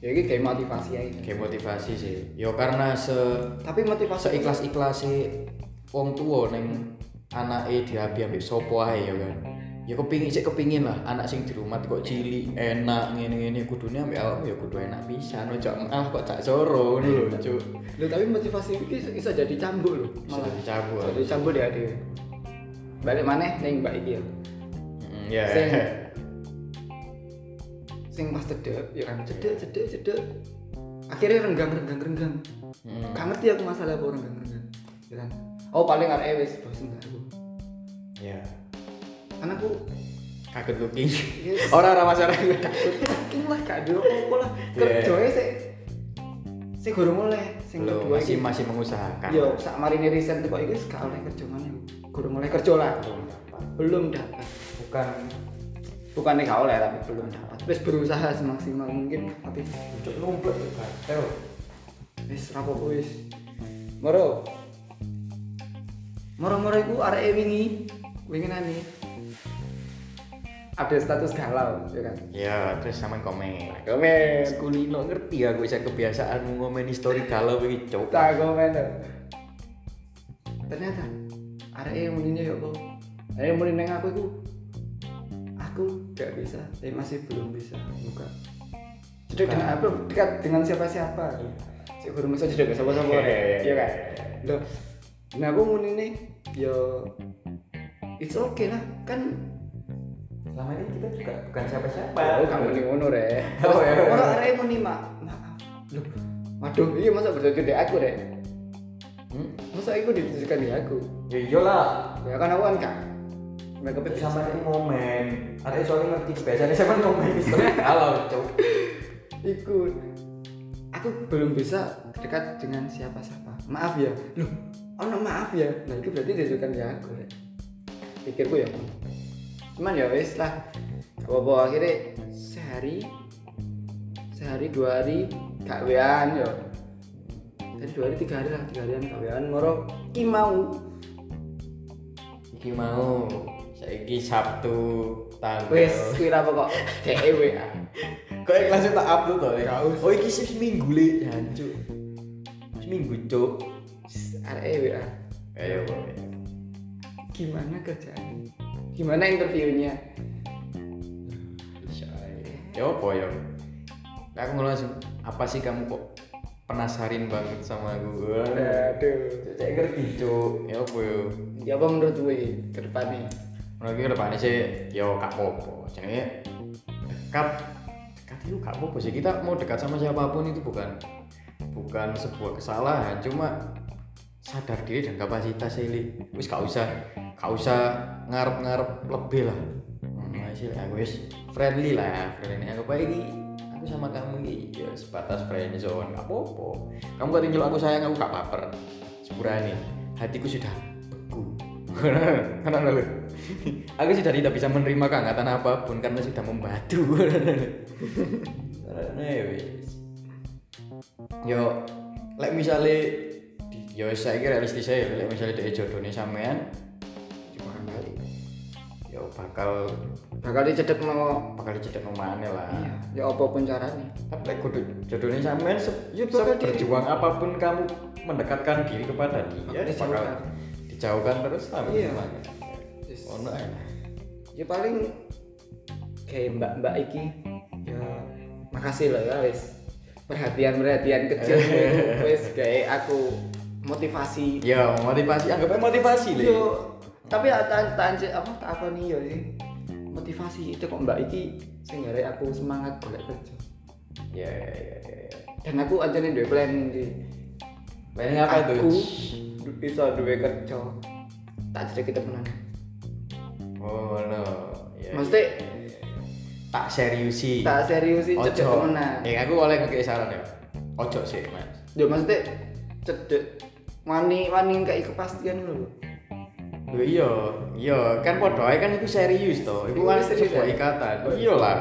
S2: ya ini kayak motivasi aja
S1: kayak motivasi sih. Yo karena se
S2: tapi motivasi
S1: seikhlas ikhlasi wong tua neng anake diabi ambek sopo ae ya kan ya kepingin sih kepingin lah. Anak sing di rumah kok cilik enak ngene ngene. Kudune ambek awakmu ya kudu enak bisa no cok malah kok cak soro ngono lho cuk.
S2: Loh, tapi motivasi ini bisa jadi cambuk loh
S1: malah dicabut
S2: jadi cambuk dia dia balik mana neng mbak iki ya?
S1: Mm, ya.
S2: Sing <laughs> sing pas cedek ya kan? Cedek cedek cedek. Akhirnya renggang renggang renggang.
S1: Mm,
S2: gak ngerti aku masalah apa renggang renggang. Ya kan? Oh paling arek wis bosen aku.
S1: Ya
S2: karena aku
S1: kaget looking.
S2: Ya, <laughs>
S1: orang-orang masyarakat
S2: Yakin lah gak ada apa lah.
S1: Yeah.
S2: kerjanya sih sing gurung oleh sing
S1: belum
S2: kedua
S1: masih masih mengusahakan.
S2: Yo sak marine riset kok iki gak oleh kerja mana gurung oleh kerja lah.
S1: Belum dapat.
S2: Belum dapat.
S1: Bukan
S2: bukan gak oleh tapi belum dapat. Wis berusaha semaksimal mungkin tapi
S1: untuk numpuk juga Teo.
S2: wis rapopo wis. Moro. Moro-moro iku arek wingi. Wingi nani ada status galau ya kan?
S1: Ya terus sama komen.
S2: Komen.
S1: Kulino ngerti ya gue bisa kebiasaan ngomen story kalau begitu coba
S2: tak komen. Ternyata arek yang winginya ya apa? Ayo mulai neng aku itu aku gak bisa, eh masih belum bisa buka. Cedek dengan apa? Dekat dengan siapa-siapa. Si belum bisa cedek sama sama Iya kan? Loh, nah aku mau ini yo it's okay lah. Kan
S1: selama ini kita juga bukan siapa-siapa
S2: Oh, kamu nih ngono re.
S1: Oh, iya.
S2: Orang arek mau nih mak. Maaf. Loh, waduh, iya masa bertujuan di aku re?
S1: hmm?
S2: Masa aku ditujukan di aku?
S1: ya iyalah
S2: Ya kan aku kan kak. Mereka
S1: tapi sama ini momen ada soalnya ngerti biasanya sama momen itu kalau cok
S2: ikut. Aku belum bisa dekat dengan siapa-siapa. Maaf ya. Loh, oh no, maaf ya. Nah itu berarti ditujukan di aku re. Pikirku ya. Cuman ya wis lah. Bawa akhirnya sehari sehari dua hari gak wean yo. Tadi dua hari tiga hari lah tiga harian gak wean. Moro ki mau.
S1: Iki mau. Saiki Sabtu tanggal.
S2: Wis kira apa kok? DE WA <laughs>
S1: kok ikhlasnya tak upload toh ya oh iki sih seminggu le. Jancuk seminggu cok
S2: arek WA
S1: ayo
S2: gimana kerjaan gimana interviewnya?
S1: Ya apa ya? Aku ngomong langsung apa sih kamu kok penasarin banget sama aku?
S2: Aduh
S1: cek ngerti cok ya apa ya?
S2: Ya apa menurut gue ke depannya?
S1: Menurut gue depannya sih yo kak popo jadi dekat dekat itu kak popo sih. Kita mau dekat sama siapa pun itu bukan bukan sebuah kesalahan. Cuma sadar diri dan kapasitas ini wis gak usah gak usah ngarep-ngarep lebih lah. Hmm, sih aku wis. Friendly lah friendly. Aku baik ini aku sama kamu ya sebatas friend zone gak apa-apa. Kamu kata nyeluk aku sayang aku gak baper. Sepurane hatiku sudah beku. <laughs> Karena lu <laughs> aku sudah tidak bisa menerima kehangatan apa pun karena sudah membatu. Ya <laughs> wis. Yo lek misalnya di- yo saya kira realistis saya lek misalnya dia jodohnya sampean yo bakal
S2: bakal dicedek mau
S1: bakal dicedek nomane lah.
S2: Iya ya apa pun caranya.
S1: Tapi lek kudu jodohnya sampean se
S2: Ya, di-
S1: berjuang apa pun kamu mendekatkan diri kepada dia
S2: Bakal
S1: bakal
S2: dijauhkan.
S1: terus lah
S2: Iya.
S1: gimana
S2: Yes.
S1: oh no
S2: ya paling kayak mbak mbak iki. Ya makasih lah ya wis. Perhatian perhatian kecil <laughs> wis kayak aku motivasi.
S1: Ya motivasi anggapnya motivasi
S2: yo tapi tak tak apa tak apa nih sih motivasi itu kok mbak iki ngare aku semangat golek kerja.
S1: Ya ya ya ya, ya.
S2: dan aku aja nih dua planning sih
S1: planning apa itu?
S2: Aku bisa dua kerja. Tak jadi kita menang
S1: oh no. Ya,
S2: Maksudnya-
S1: ya, ya, ya. tak seriusi.
S2: Tak serius sih cedek menang
S1: ya aku boleh ngekei saran ya. Ojo sih mas.
S2: Ya maksudnya cedek. Wani wani kayak kepastian loh
S1: Loh iya, iya kan podo ae kan itu serius toh. Iku kan
S2: serius
S1: sebuah
S2: ya?
S1: ikatan. Iya lah.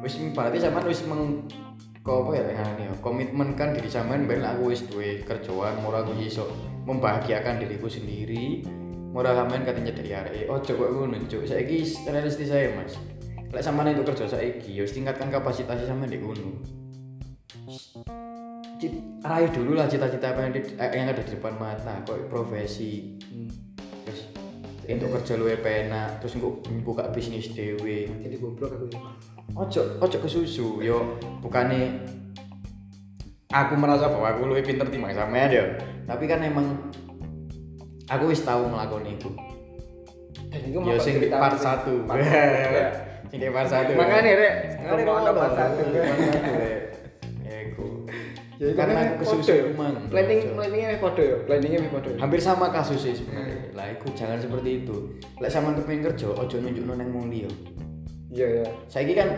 S1: Wis berarti sampean wis meng kok apa ya ya komitmen kan diri sampean ben aku wis duwe kerjaan murah aku iso membahagiakan diriku sendiri murah sampean katanya dari arek ojo kok ngono cuk saiki realistis saya Mas lek sampean itu kerja saiki ya wis tingkatkan kapasitas sampean di gunung Cit- raih dulu lah cita-cita apa yang, di- eh, yang ada di depan mata kok profesi terus untuk kerja lu enak terus engko buka bisnis dewe
S2: jadi goblok aku sih
S1: ojo ojo ke susu yo. Bukannya aku merasa bahwa aku lebih pinter timbang sampean ya tapi kan emang aku wis tahu melakukan itu
S2: dan itu <laughs>
S1: ya sing di part satu. Sing di part satu
S2: makanya rek.
S1: Ngono,
S2: part satu
S1: part satu, Rek. Ya, iku.
S2: Ya,
S1: karena aku kesusu emang
S2: planning planningnya nih kode ya planningnya nih kode.
S1: Hampir sama kasusnya sebenarnya. Lah iku jangan seperti itu. Lek sama kepengen kerja ojo nunjuk neng wong liya.
S2: Iya ya
S1: saya kan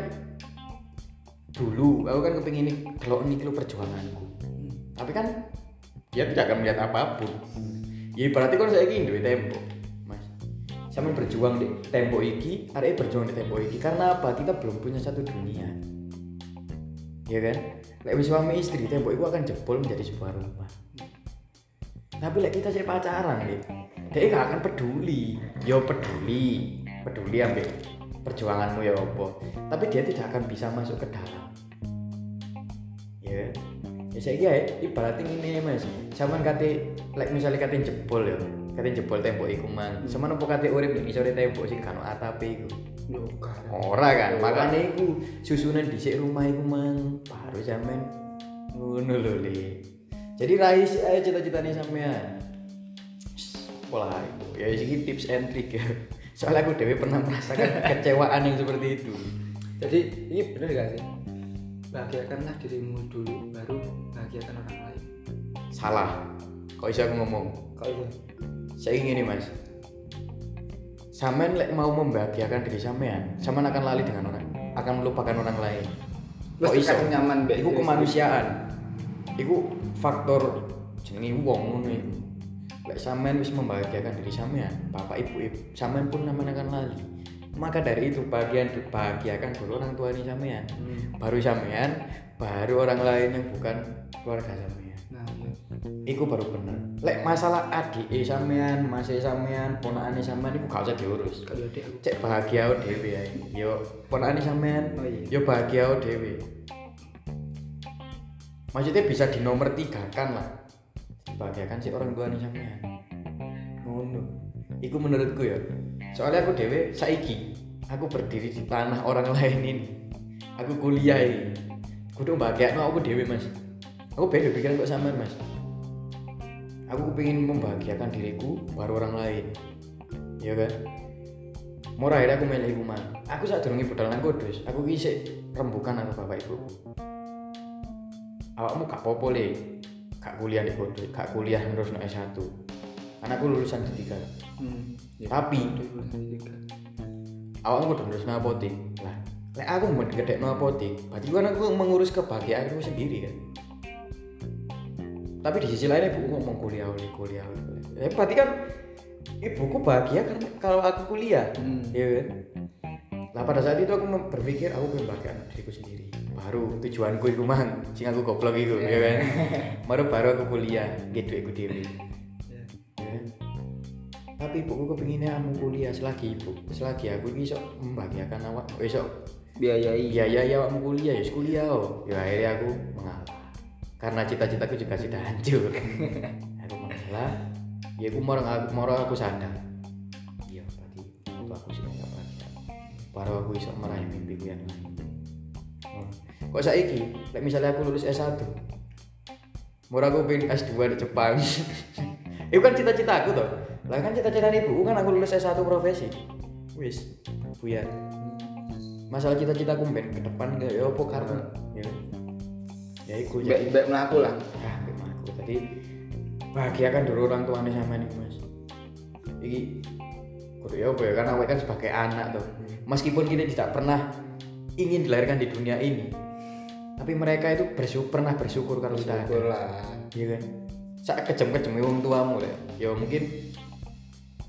S1: dulu aku kan kepingin ini kalau ini perjuanganku. Tapi kan dia tidak akan melihat apa pun. Ya berarti kan saya ini duit tempo mas. Sama berjuang di tempo iki ada berjuang di tempo iki karena apa? Kita belum punya satu dunia ya kan? Lek suami istri tempo itu akan jebol menjadi sebuah rumah. Tapi lek kita sih pacaran deh dia gak akan peduli. Yo peduli. Peduli ambil perjuanganmu ya opo tapi dia tidak akan bisa masuk ke dalam. Ya ya saya kira ibaratnya ini mas. Zaman kate like misalnya kate jebol ya kate jebol tembok iku mang sama nopo kate urip ning isore tembok sing kan atape iku
S2: Loh, kan.
S1: ora kan? Makanya iku susunan dhisik rumah iku mang. Baru sampean ngono lho le. Jadi raih sih aja cita-citanya sampean. Pola itu ya ini tips and trick ya. <laughs> Soalnya aku dewi pernah merasakan <laughs> kecewaan yang seperti itu.
S2: Jadi ini bener gak sih? Bahagiakanlah dirimu dulu, baru bahagiakan orang lain.
S1: salah. Kok bisa aku ngomong?
S2: Kok itu?
S1: saya ingin nih mas Samen lek mau membahagiakan diri sampean, sampean akan lali dengan orang, akan melupakan orang lain. Kok iso?
S2: nyaman mbek
S1: Iku
S2: diri
S1: kemanusiaan. Iku faktor jenenge wong ngono iku. Lek sampean wis membahagiakan diri sampean, bapak ibu, ibu sampean pun namanya akan lali. Maka dari itu bagian bahagiakan dulu orang tua ini sampean.
S2: Hmm.
S1: Baru sampean, baru orang lain yang bukan keluarga sampean.
S2: Nah, iya.
S1: Iku baru bener. Lek masalah adik sampean, mas sampean, ponakane sampean iku gak usah diurus.
S2: Aku
S1: Cek bahagia dhewe ae. Yo ponakane sampean,
S2: Oh iya.
S1: yo bahagia dhewe. Maksudnya bisa di nomor tiga kan lah. Bahagiakan si orang tua nih sampean. Ngono. Iku menurutku ya. Soalnya aku dhewe saiki aku berdiri di tanah orang <laughs> lain ini. Aku kuliah ini. Kudu bahagia aku dhewe Mas. Aku beda pikiran kok sampean Mas. Aku pengen membahagiakan diriku baru orang lain. Ya kan? Mau akhirnya aku milih ibu man. Aku saat durungi budal nang kudus. Aku kisik rembukan aku bapak ibu. Awakmu gak popo le. Gak kuliah di kudus, gak kuliah terus no S1. Karena aku lulusan D3.
S2: Hmm. Ya.
S1: Tapi
S2: Udah
S1: awakmu kudu terus no apotik. Lah, lek aku mau gede no apotik, berarti kan aku mengurus kebahagiaanku sendiri kan. Tapi di sisi lain ibuku ngomong kuliah kuliah oleh kuliah. Ya, berarti kan ibuku bahagia karena kalau aku kuliah.
S2: Hmm.
S1: Iya kan? Nah pada saat itu aku berpikir aku pengen bahagia diriku sendiri. Baru tujuanku itu mang, sing aku goblok itu, ya kan? <laughs> Baru baru aku kuliah, gitu aku dewi.
S2: Ya.
S1: Ya kan? Tapi ibuku kepinginnya kamu kuliah selagi ibu, selagi aku sok membahagiakan awak, besok
S2: Biayai.
S1: iya iya ya awakmu kuliah ya kuliah oh. Ya akhirnya aku mengalah. Karena cita-citaku juga sudah hancur. <laughs> aku mengalah. Ya aku mau aku mau aku sadar. Iya berarti itu aku sudah gak bahagia. Baru aku bisa meraih mimpiku yang lain. Oh. Kok saiki, like misalnya aku lulus S1 Mau aku pengen S2 di Jepang <laughs> Itu kan cita-cita aku toh Lah kan cita-cita ibu kan aku lulus S1 profesi Wis, buyar Masalah cita-cita aku pengen ke depan gak ya apa karena ya, ya iku jadi
S2: mbak melaku lah.
S1: ah mbak aku tadi bahagiakan dulu orang tuanya sama nih mas. Iki kudu ya apa ya karena awake kan sebagai anak tuh meskipun kita tidak pernah ingin dilahirkan di dunia ini tapi mereka itu bersyukur pernah bersyukur kalau kita. Ada
S2: lah.
S1: iya kan? Saat kejem kejem wong tuamu ya ya mungkin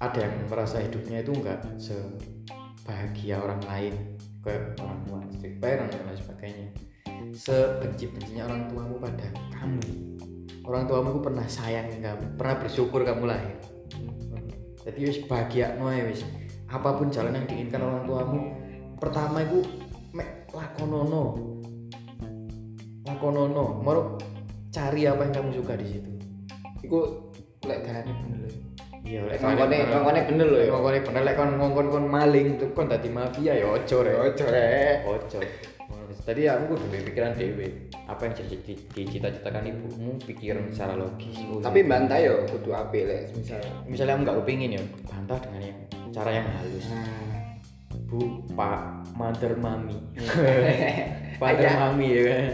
S1: ada yang merasa hidupnya itu enggak sebahagia orang lain ke orang tua strict parent dan lain sebagainya sebenci bencinya orang tuamu pada kamu. Orang tuamu pernah sayang kamu pernah bersyukur kamu lahir. Jadi wis bahagia noe wis. Apa pun jalan yang diinginkan orang tuamu pertama itu mek lakonono. Lakonono. Mau cari apa yang kamu suka di situ.
S2: Iku lek garane bener. Lho.
S1: iya lek
S2: Ngongkone ngongkone bener. lho ya.
S1: ngongkone bener. Lek kon ngongkon kon maling tuh kon dadi mafia ya ojo rek.
S2: Ojo rek.
S1: ojo tadi aku kudu pikiran dewe apa yang jadi dicita-citakan ibumu pikiran secara logis
S2: Tapi bantai yo kudu apik lek misal.
S1: misalnya kamu nggak kepingin ya bantah dengan yang cara yang halus
S2: Nah,
S1: bu pak mother mami <laughs> father
S2: Ayah.
S1: mami ya kan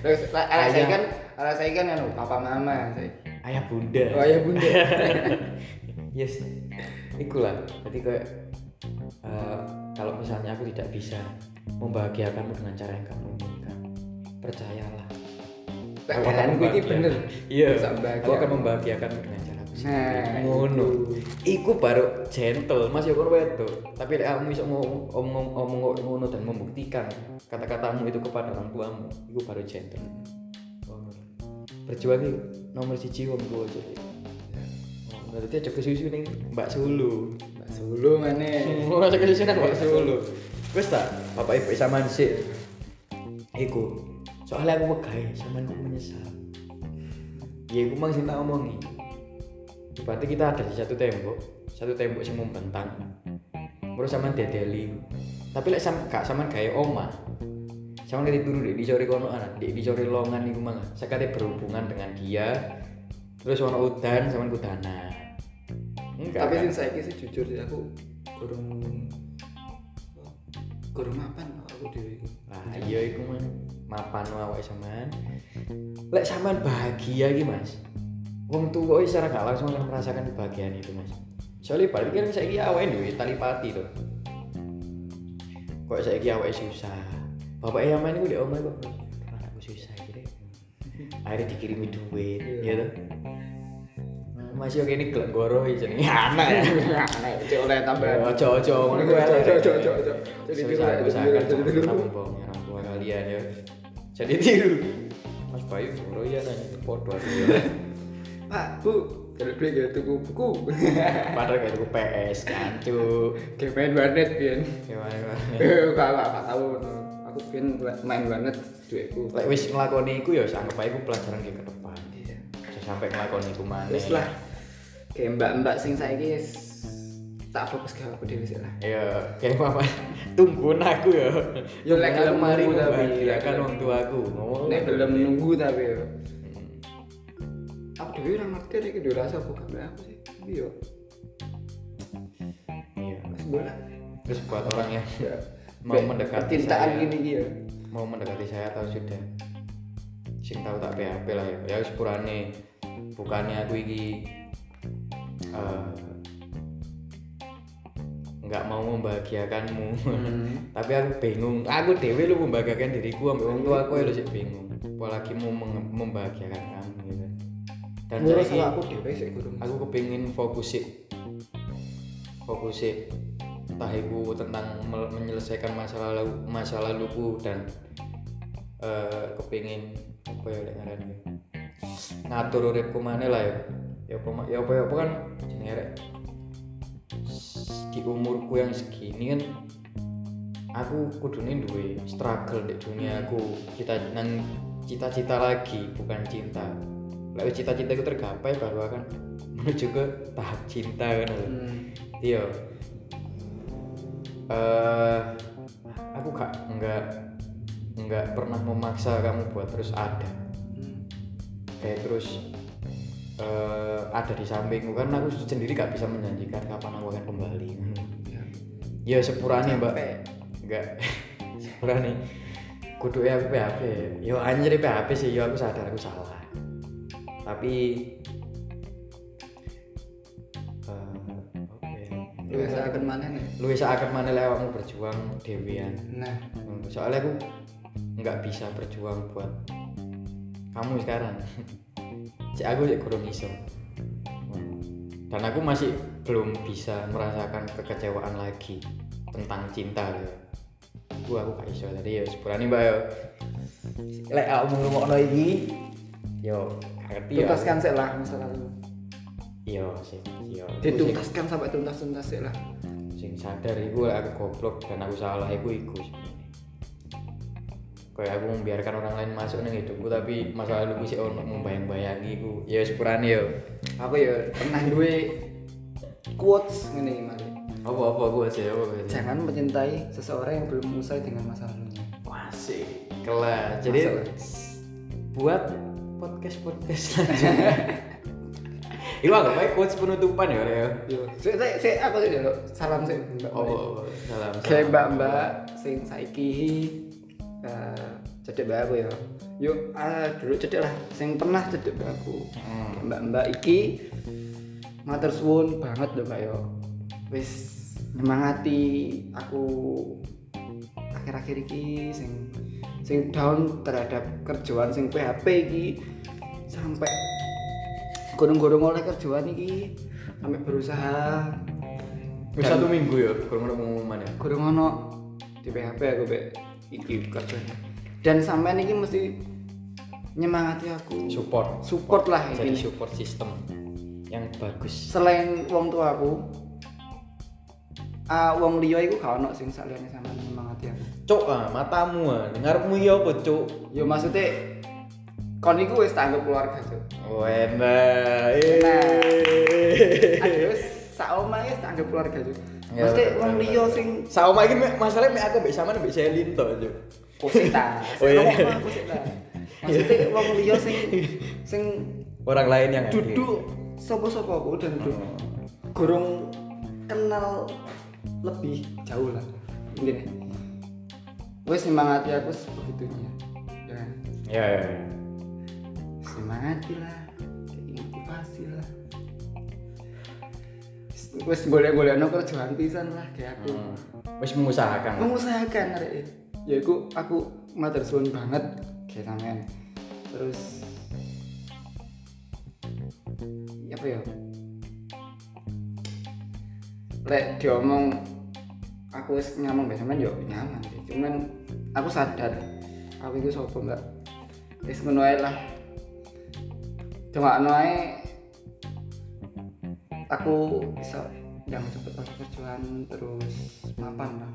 S2: terus lah, ala saya
S1: Ayah.
S2: kan ala saya kan anu papa mama saya.
S1: ayah bunda
S2: Oh ya bunda. <laughs>
S1: yes itulah jadi kayak eh, kalau misalnya aku tidak bisa membahagiakanmu dengan cara yang kamu inginkan. Percayalah. Aku akan membahagiakan.
S2: bener.
S1: iya. Aku akan membahagiakanmu dengan cara aku sendiri.
S2: Nah,
S1: ngono. Iku baru gentle mas ya kono wedo tapi lek kamu bisa ngomong ngomong ngono dan membuktikan kata-katamu itu kepada orang tuamu iku baru gentle. Berjuang nomor siji wong tua jadi oh, berarti aja kesusu ning Mbak Sulu.
S2: Mbak Sulu maneh.
S1: mau <laughs> aja kesusu nang Mbak Sulu wis tak bapak ibu sama sih iku soalnya aku megah sama aku menyesal. Ya iku mang sing tak omongi. Berarti kita ada di satu tembok satu tembok sing membentang. Terus sama dedeli tapi lek sam gak sama kayak oma sama nanti turu di sore kono anak di di sore longan iku mangga sekali berhubungan dengan dia. Terus ono udan sama kudana enggak
S2: tapi
S1: kan?
S2: saiki sih jujur sih aku kurang kurang mapan aku dhewe iki.
S1: Lah iya iku man mapan awake sampean. Lek sampean bahagia iki Mas. Wong tuwa secara gak langsung akan merasakan kebahagiaan itu Mas. Soalnya balik kan saiki awake duwe tali pati to. Kok saiki awake susah. Bapak yang main iku di omah kok anakku susah deh. Akhirnya dikirimi duit, ya toh. Masih oke ini gelek goro iki jenenge <laughs> anak ya.
S2: Anak cek oleh tambahan.
S1: Ojo ojo ngono kuwi.
S2: Ojo, ojo, ojo, ojo. Jadi tiru, jadi
S1: usahakan
S2: jadi
S1: bohongnya orang tua kalian ya. Jadi tiru. Mas Bayu goro ya nanya podo ya.
S2: Pak, Bu, ada duit gak tuku buku. <laughs>
S1: Padahal kayak tuku PS.
S2: Kayak main warnet pian.
S1: Gimana gimana.
S2: Gak gak gak tahu. Aku pian main warnet duitku.
S1: Lek wis nglakoni iku ya anggap iku pelajaran ke depan.
S2: Iya.
S1: Sampai nglakoni iku maneh.
S2: Wis lah. Kayak mbak-mbak sing saiki wis tak fokus ke aku dhewe sih lah.
S1: Ya, kayak apa? <laughs> Tungguin aku ya.
S2: Ya, lek gelem
S1: mari
S2: tapi,
S1: membahagiakan
S2: lek
S1: wong tuaku. Ngomong
S2: Nek belum nunggu tapi ya. Aku dhewe ora ngerti nek iki rasa bukan aku sih. Iya.
S1: Iya.
S2: Wis bola.
S1: Terus buat orang yang
S2: Ya.
S1: mau mendekati saya.
S2: gini ya.
S1: mau mendekati saya atau sudah sing tahu tak PHP lah ya ya sepurane bukannya aku iki eh, nggak mau membahagiakanmu.
S2: Hmm. <laughs>
S1: tapi aku bingung. Aku dewe lu membahagiakan diriku sampai orang tua aku ya lu sih bingung. Apalagi mau membahagiakan kamu gitu dan
S2: sama aku dhewe sih
S1: aku kepingin fokus sih fokus sih entah itu tentang menyelesaikan masalah lalu masalah laluku dan eh kepingin apa ya lek ngarani ngatur uripku maneh lah ya ya apa ya apa ya apa kan jenenge rek di umurku yang segini kan aku kudune duwe struggle di dunia aku cita nang cita-cita lagi bukan cinta wis cita-cita itu tergapai baru akan <laughs> menuju ke tahap cinta kan.
S2: Hmm.
S1: iya eh aku gak nggak nggak pernah memaksa kamu buat terus ada
S2: Hmm.
S1: kayak terus eh ada di sampingku kan aku sendiri gak bisa menjanjikan kapan aku akan kembali.
S2: Ya.
S1: ya sepurane mbak. Enggak <laughs> sepurane. Kudu ya aku PHP yo anjir PHP sih. Yo aku sadar aku salah. Tapi?
S2: Lu bisa akan mana nih?
S1: lu bisa akan mana lewatmu berjuang dewian
S2: Nah,
S1: soalnya aku nggak bisa berjuang buat kamu sekarang <laughs> cek aku cek kurang iso dan aku masih belum bisa merasakan kekecewaan lagi tentang cinta gitu. Aku aku gak iso tadi ya sepurane mbak yo. Lek aku ngomongno iki yo gak ngerti ya.
S2: tuntaskan sih lah masa lalu.
S1: Iya sih, iya. Aku sing-
S2: Dituntaskan sampai tuntas-tuntas sih lah.
S1: sing sadar iku aku goblok dan aku salah iku iku sebenarnya. Kayak aku membiarkan orang lain masuk ning hidupku tapi masa laluku sih ono membayang-bayangi iku. Ya sepurane yo.
S2: Aku ya pernah duwe quotes ngene iki mari.
S1: Apa-apa aku aja apa aja.
S2: Jangan mencintai seseorang yang belum usai dengan masa lalunya.
S1: Masih kelas. Jadi
S2: Masalah.
S1: buat podcast podcast selanjutnya. <laughs> Iku anggap aja quotes penutupan ya, ya.
S2: Yo, sik sik aku sih dulu. Salam sih Mbak.
S1: Oh, salam.
S2: Kayak
S1: salam.
S2: mbak-mbak sing saiki eh cedek mbak aku ya. Yuk, ah dulu cedek lah. Sing pernah cedek mbak aku.
S1: Hmm.
S2: Mbak-mbak iki matur suwun banget lho Mbak yo. Wis nyemangati aku akhir-akhir iki sing sing down terhadap kerjaan sing PHP iki sampai gunung-gunung oleh kerjaan iki sampai berusaha
S1: Wis satu minggu ya, kurang ada pengumuman ya.
S2: kurang ono di PHP aku be iki kerjaan dan sampean iki mesti nyemangati aku
S1: Support.
S2: support lah
S1: Jadi
S2: ini
S1: support system yang bagus.
S2: selain wong tua aku ah wong liya iku gak ono sing saliyane sampean nyemangati aku
S1: Cuk ah, matamu ah, dengarmu ya apa cuk?
S2: yo maksudnya kon iku wis tak anggap keluarga cuk
S1: Wena.
S2: Aduh, sak omah ya tak anggap keluarga Cuk.
S1: Ya,
S2: Mesti
S1: betul,
S2: wong liya sing
S1: Sama iki mek- masalahnya mek aku mbek sampean mbek Selin to, Cuk.
S2: Kusita.
S1: Oh, iya.
S2: Maksudnya wong liya sing sing
S1: Orang lain yang
S2: duduk sapa-sapa aku dan duduk
S1: Oh.
S2: gorong kenal lebih jauh lah. Gini. Wes semangati aku sebegitunya. Ya. kan?
S1: Ya, ya, ya.
S2: semangati lah motivasi lah wes boleh boleh no kerjaan pisan lah kayak aku
S1: Hmm. Wis mengusahakan.
S2: mengusahakan arek ya aku aku matur suwun banget kayak sampean. Terus apa ya? Lek diomong aku wis nyaman mbak sampean yo nyaman sih. Cuman aku sadar aku itu sopo enggak wis ngono lah. Cuma ae aku bisa yang cepet oleh kerjaan terus mapan lah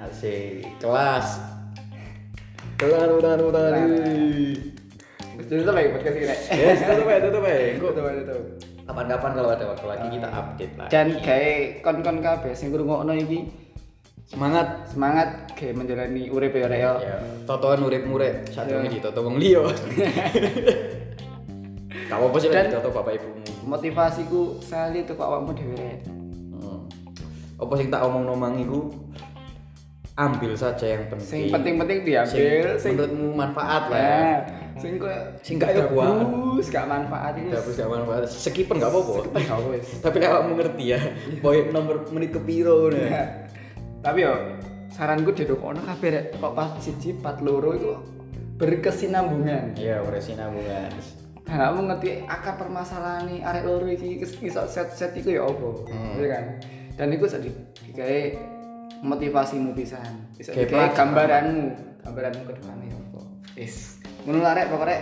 S1: Asik. Kelas. Tepuk tangan.
S2: Terus dulu tuh lagi podcast ini
S1: Yes, tutup ya, tutup ya. Engko
S2: Betul, betul.
S1: kapan-kapan kalau ada waktu lagi kita update lagi.
S2: dan kayak kon-kon kabeh sing ngrungokno iki
S1: Semangat.
S2: semangat kayak menjalani urip ya rek ya
S1: Ya, totoan urip-urip saat
S2: Ya.
S1: ini ditoto wong liya. <laughs> Kamu apa sih
S2: Dan-
S1: lagi ditoto bapak ibumu?
S2: motivasiku sekali tuh kok awakmu dhewe rek.
S1: Apa sing tak omong nomang iku ambil saja yang penting.
S2: sing penting-penting diambil
S1: Sing menurutmu manfaat lah. ya.
S2: Nah, sing kok
S1: Sing gak ya
S2: bagus gak manfaat itu
S1: Gak gak manfaat. Sekipen gak apa-apa. <laughs> Tapi nek awakmu ngerti ya, poin nomor menit kepiro ngono. ya.
S2: tapi yo saranku didukokno kabeh rek kok pas siji pat loro itu berkesinambungan
S1: Iya, ora sinambungan.
S2: dan aku ngerti akar permasalahan nih arek loro iki iso set-set iku ya apa
S1: Hmm.
S2: iya kan dan iku iso di- digawe motivasimu pisan iso
S1: Kayak
S2: gambaranmu gambaranmu ke depannya ya apa wis ngono lah rek pokoknya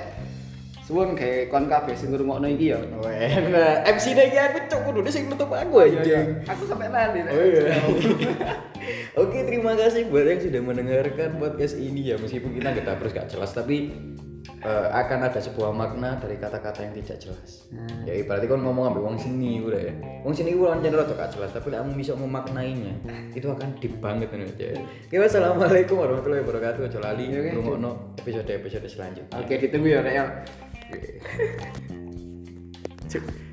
S2: suwun gawe kon kabeh sing ngrungokno iki ya
S1: Wena, MC nya iki aku cok kudu sing nutup aku
S2: Iya, iya.
S1: aja.
S2: aku sampai nanti.
S1: Oh iya. <laughs> Oke, terima kasih buat yang sudah mendengarkan podcast ini ya meskipun kita nggak terus gak jelas tapi eh, akan ada sebuah makna dari kata-kata yang tidak jelas.
S2: Hmm.
S1: Ya ibaratnya kan ngomong ambil wong sini udah ya. Wong sini gue lancar rada gak jelas tapi kamu bisa memaknainya itu akan deep banget kan aja. Oke, wassalamualaikum warahmatullahi wabarakatuh. Ojo lali
S2: oke.
S1: ngrungokno episode-episode selanjutnya.
S2: oke ditunggu ya rek ya <laughs>
S1: Cuk.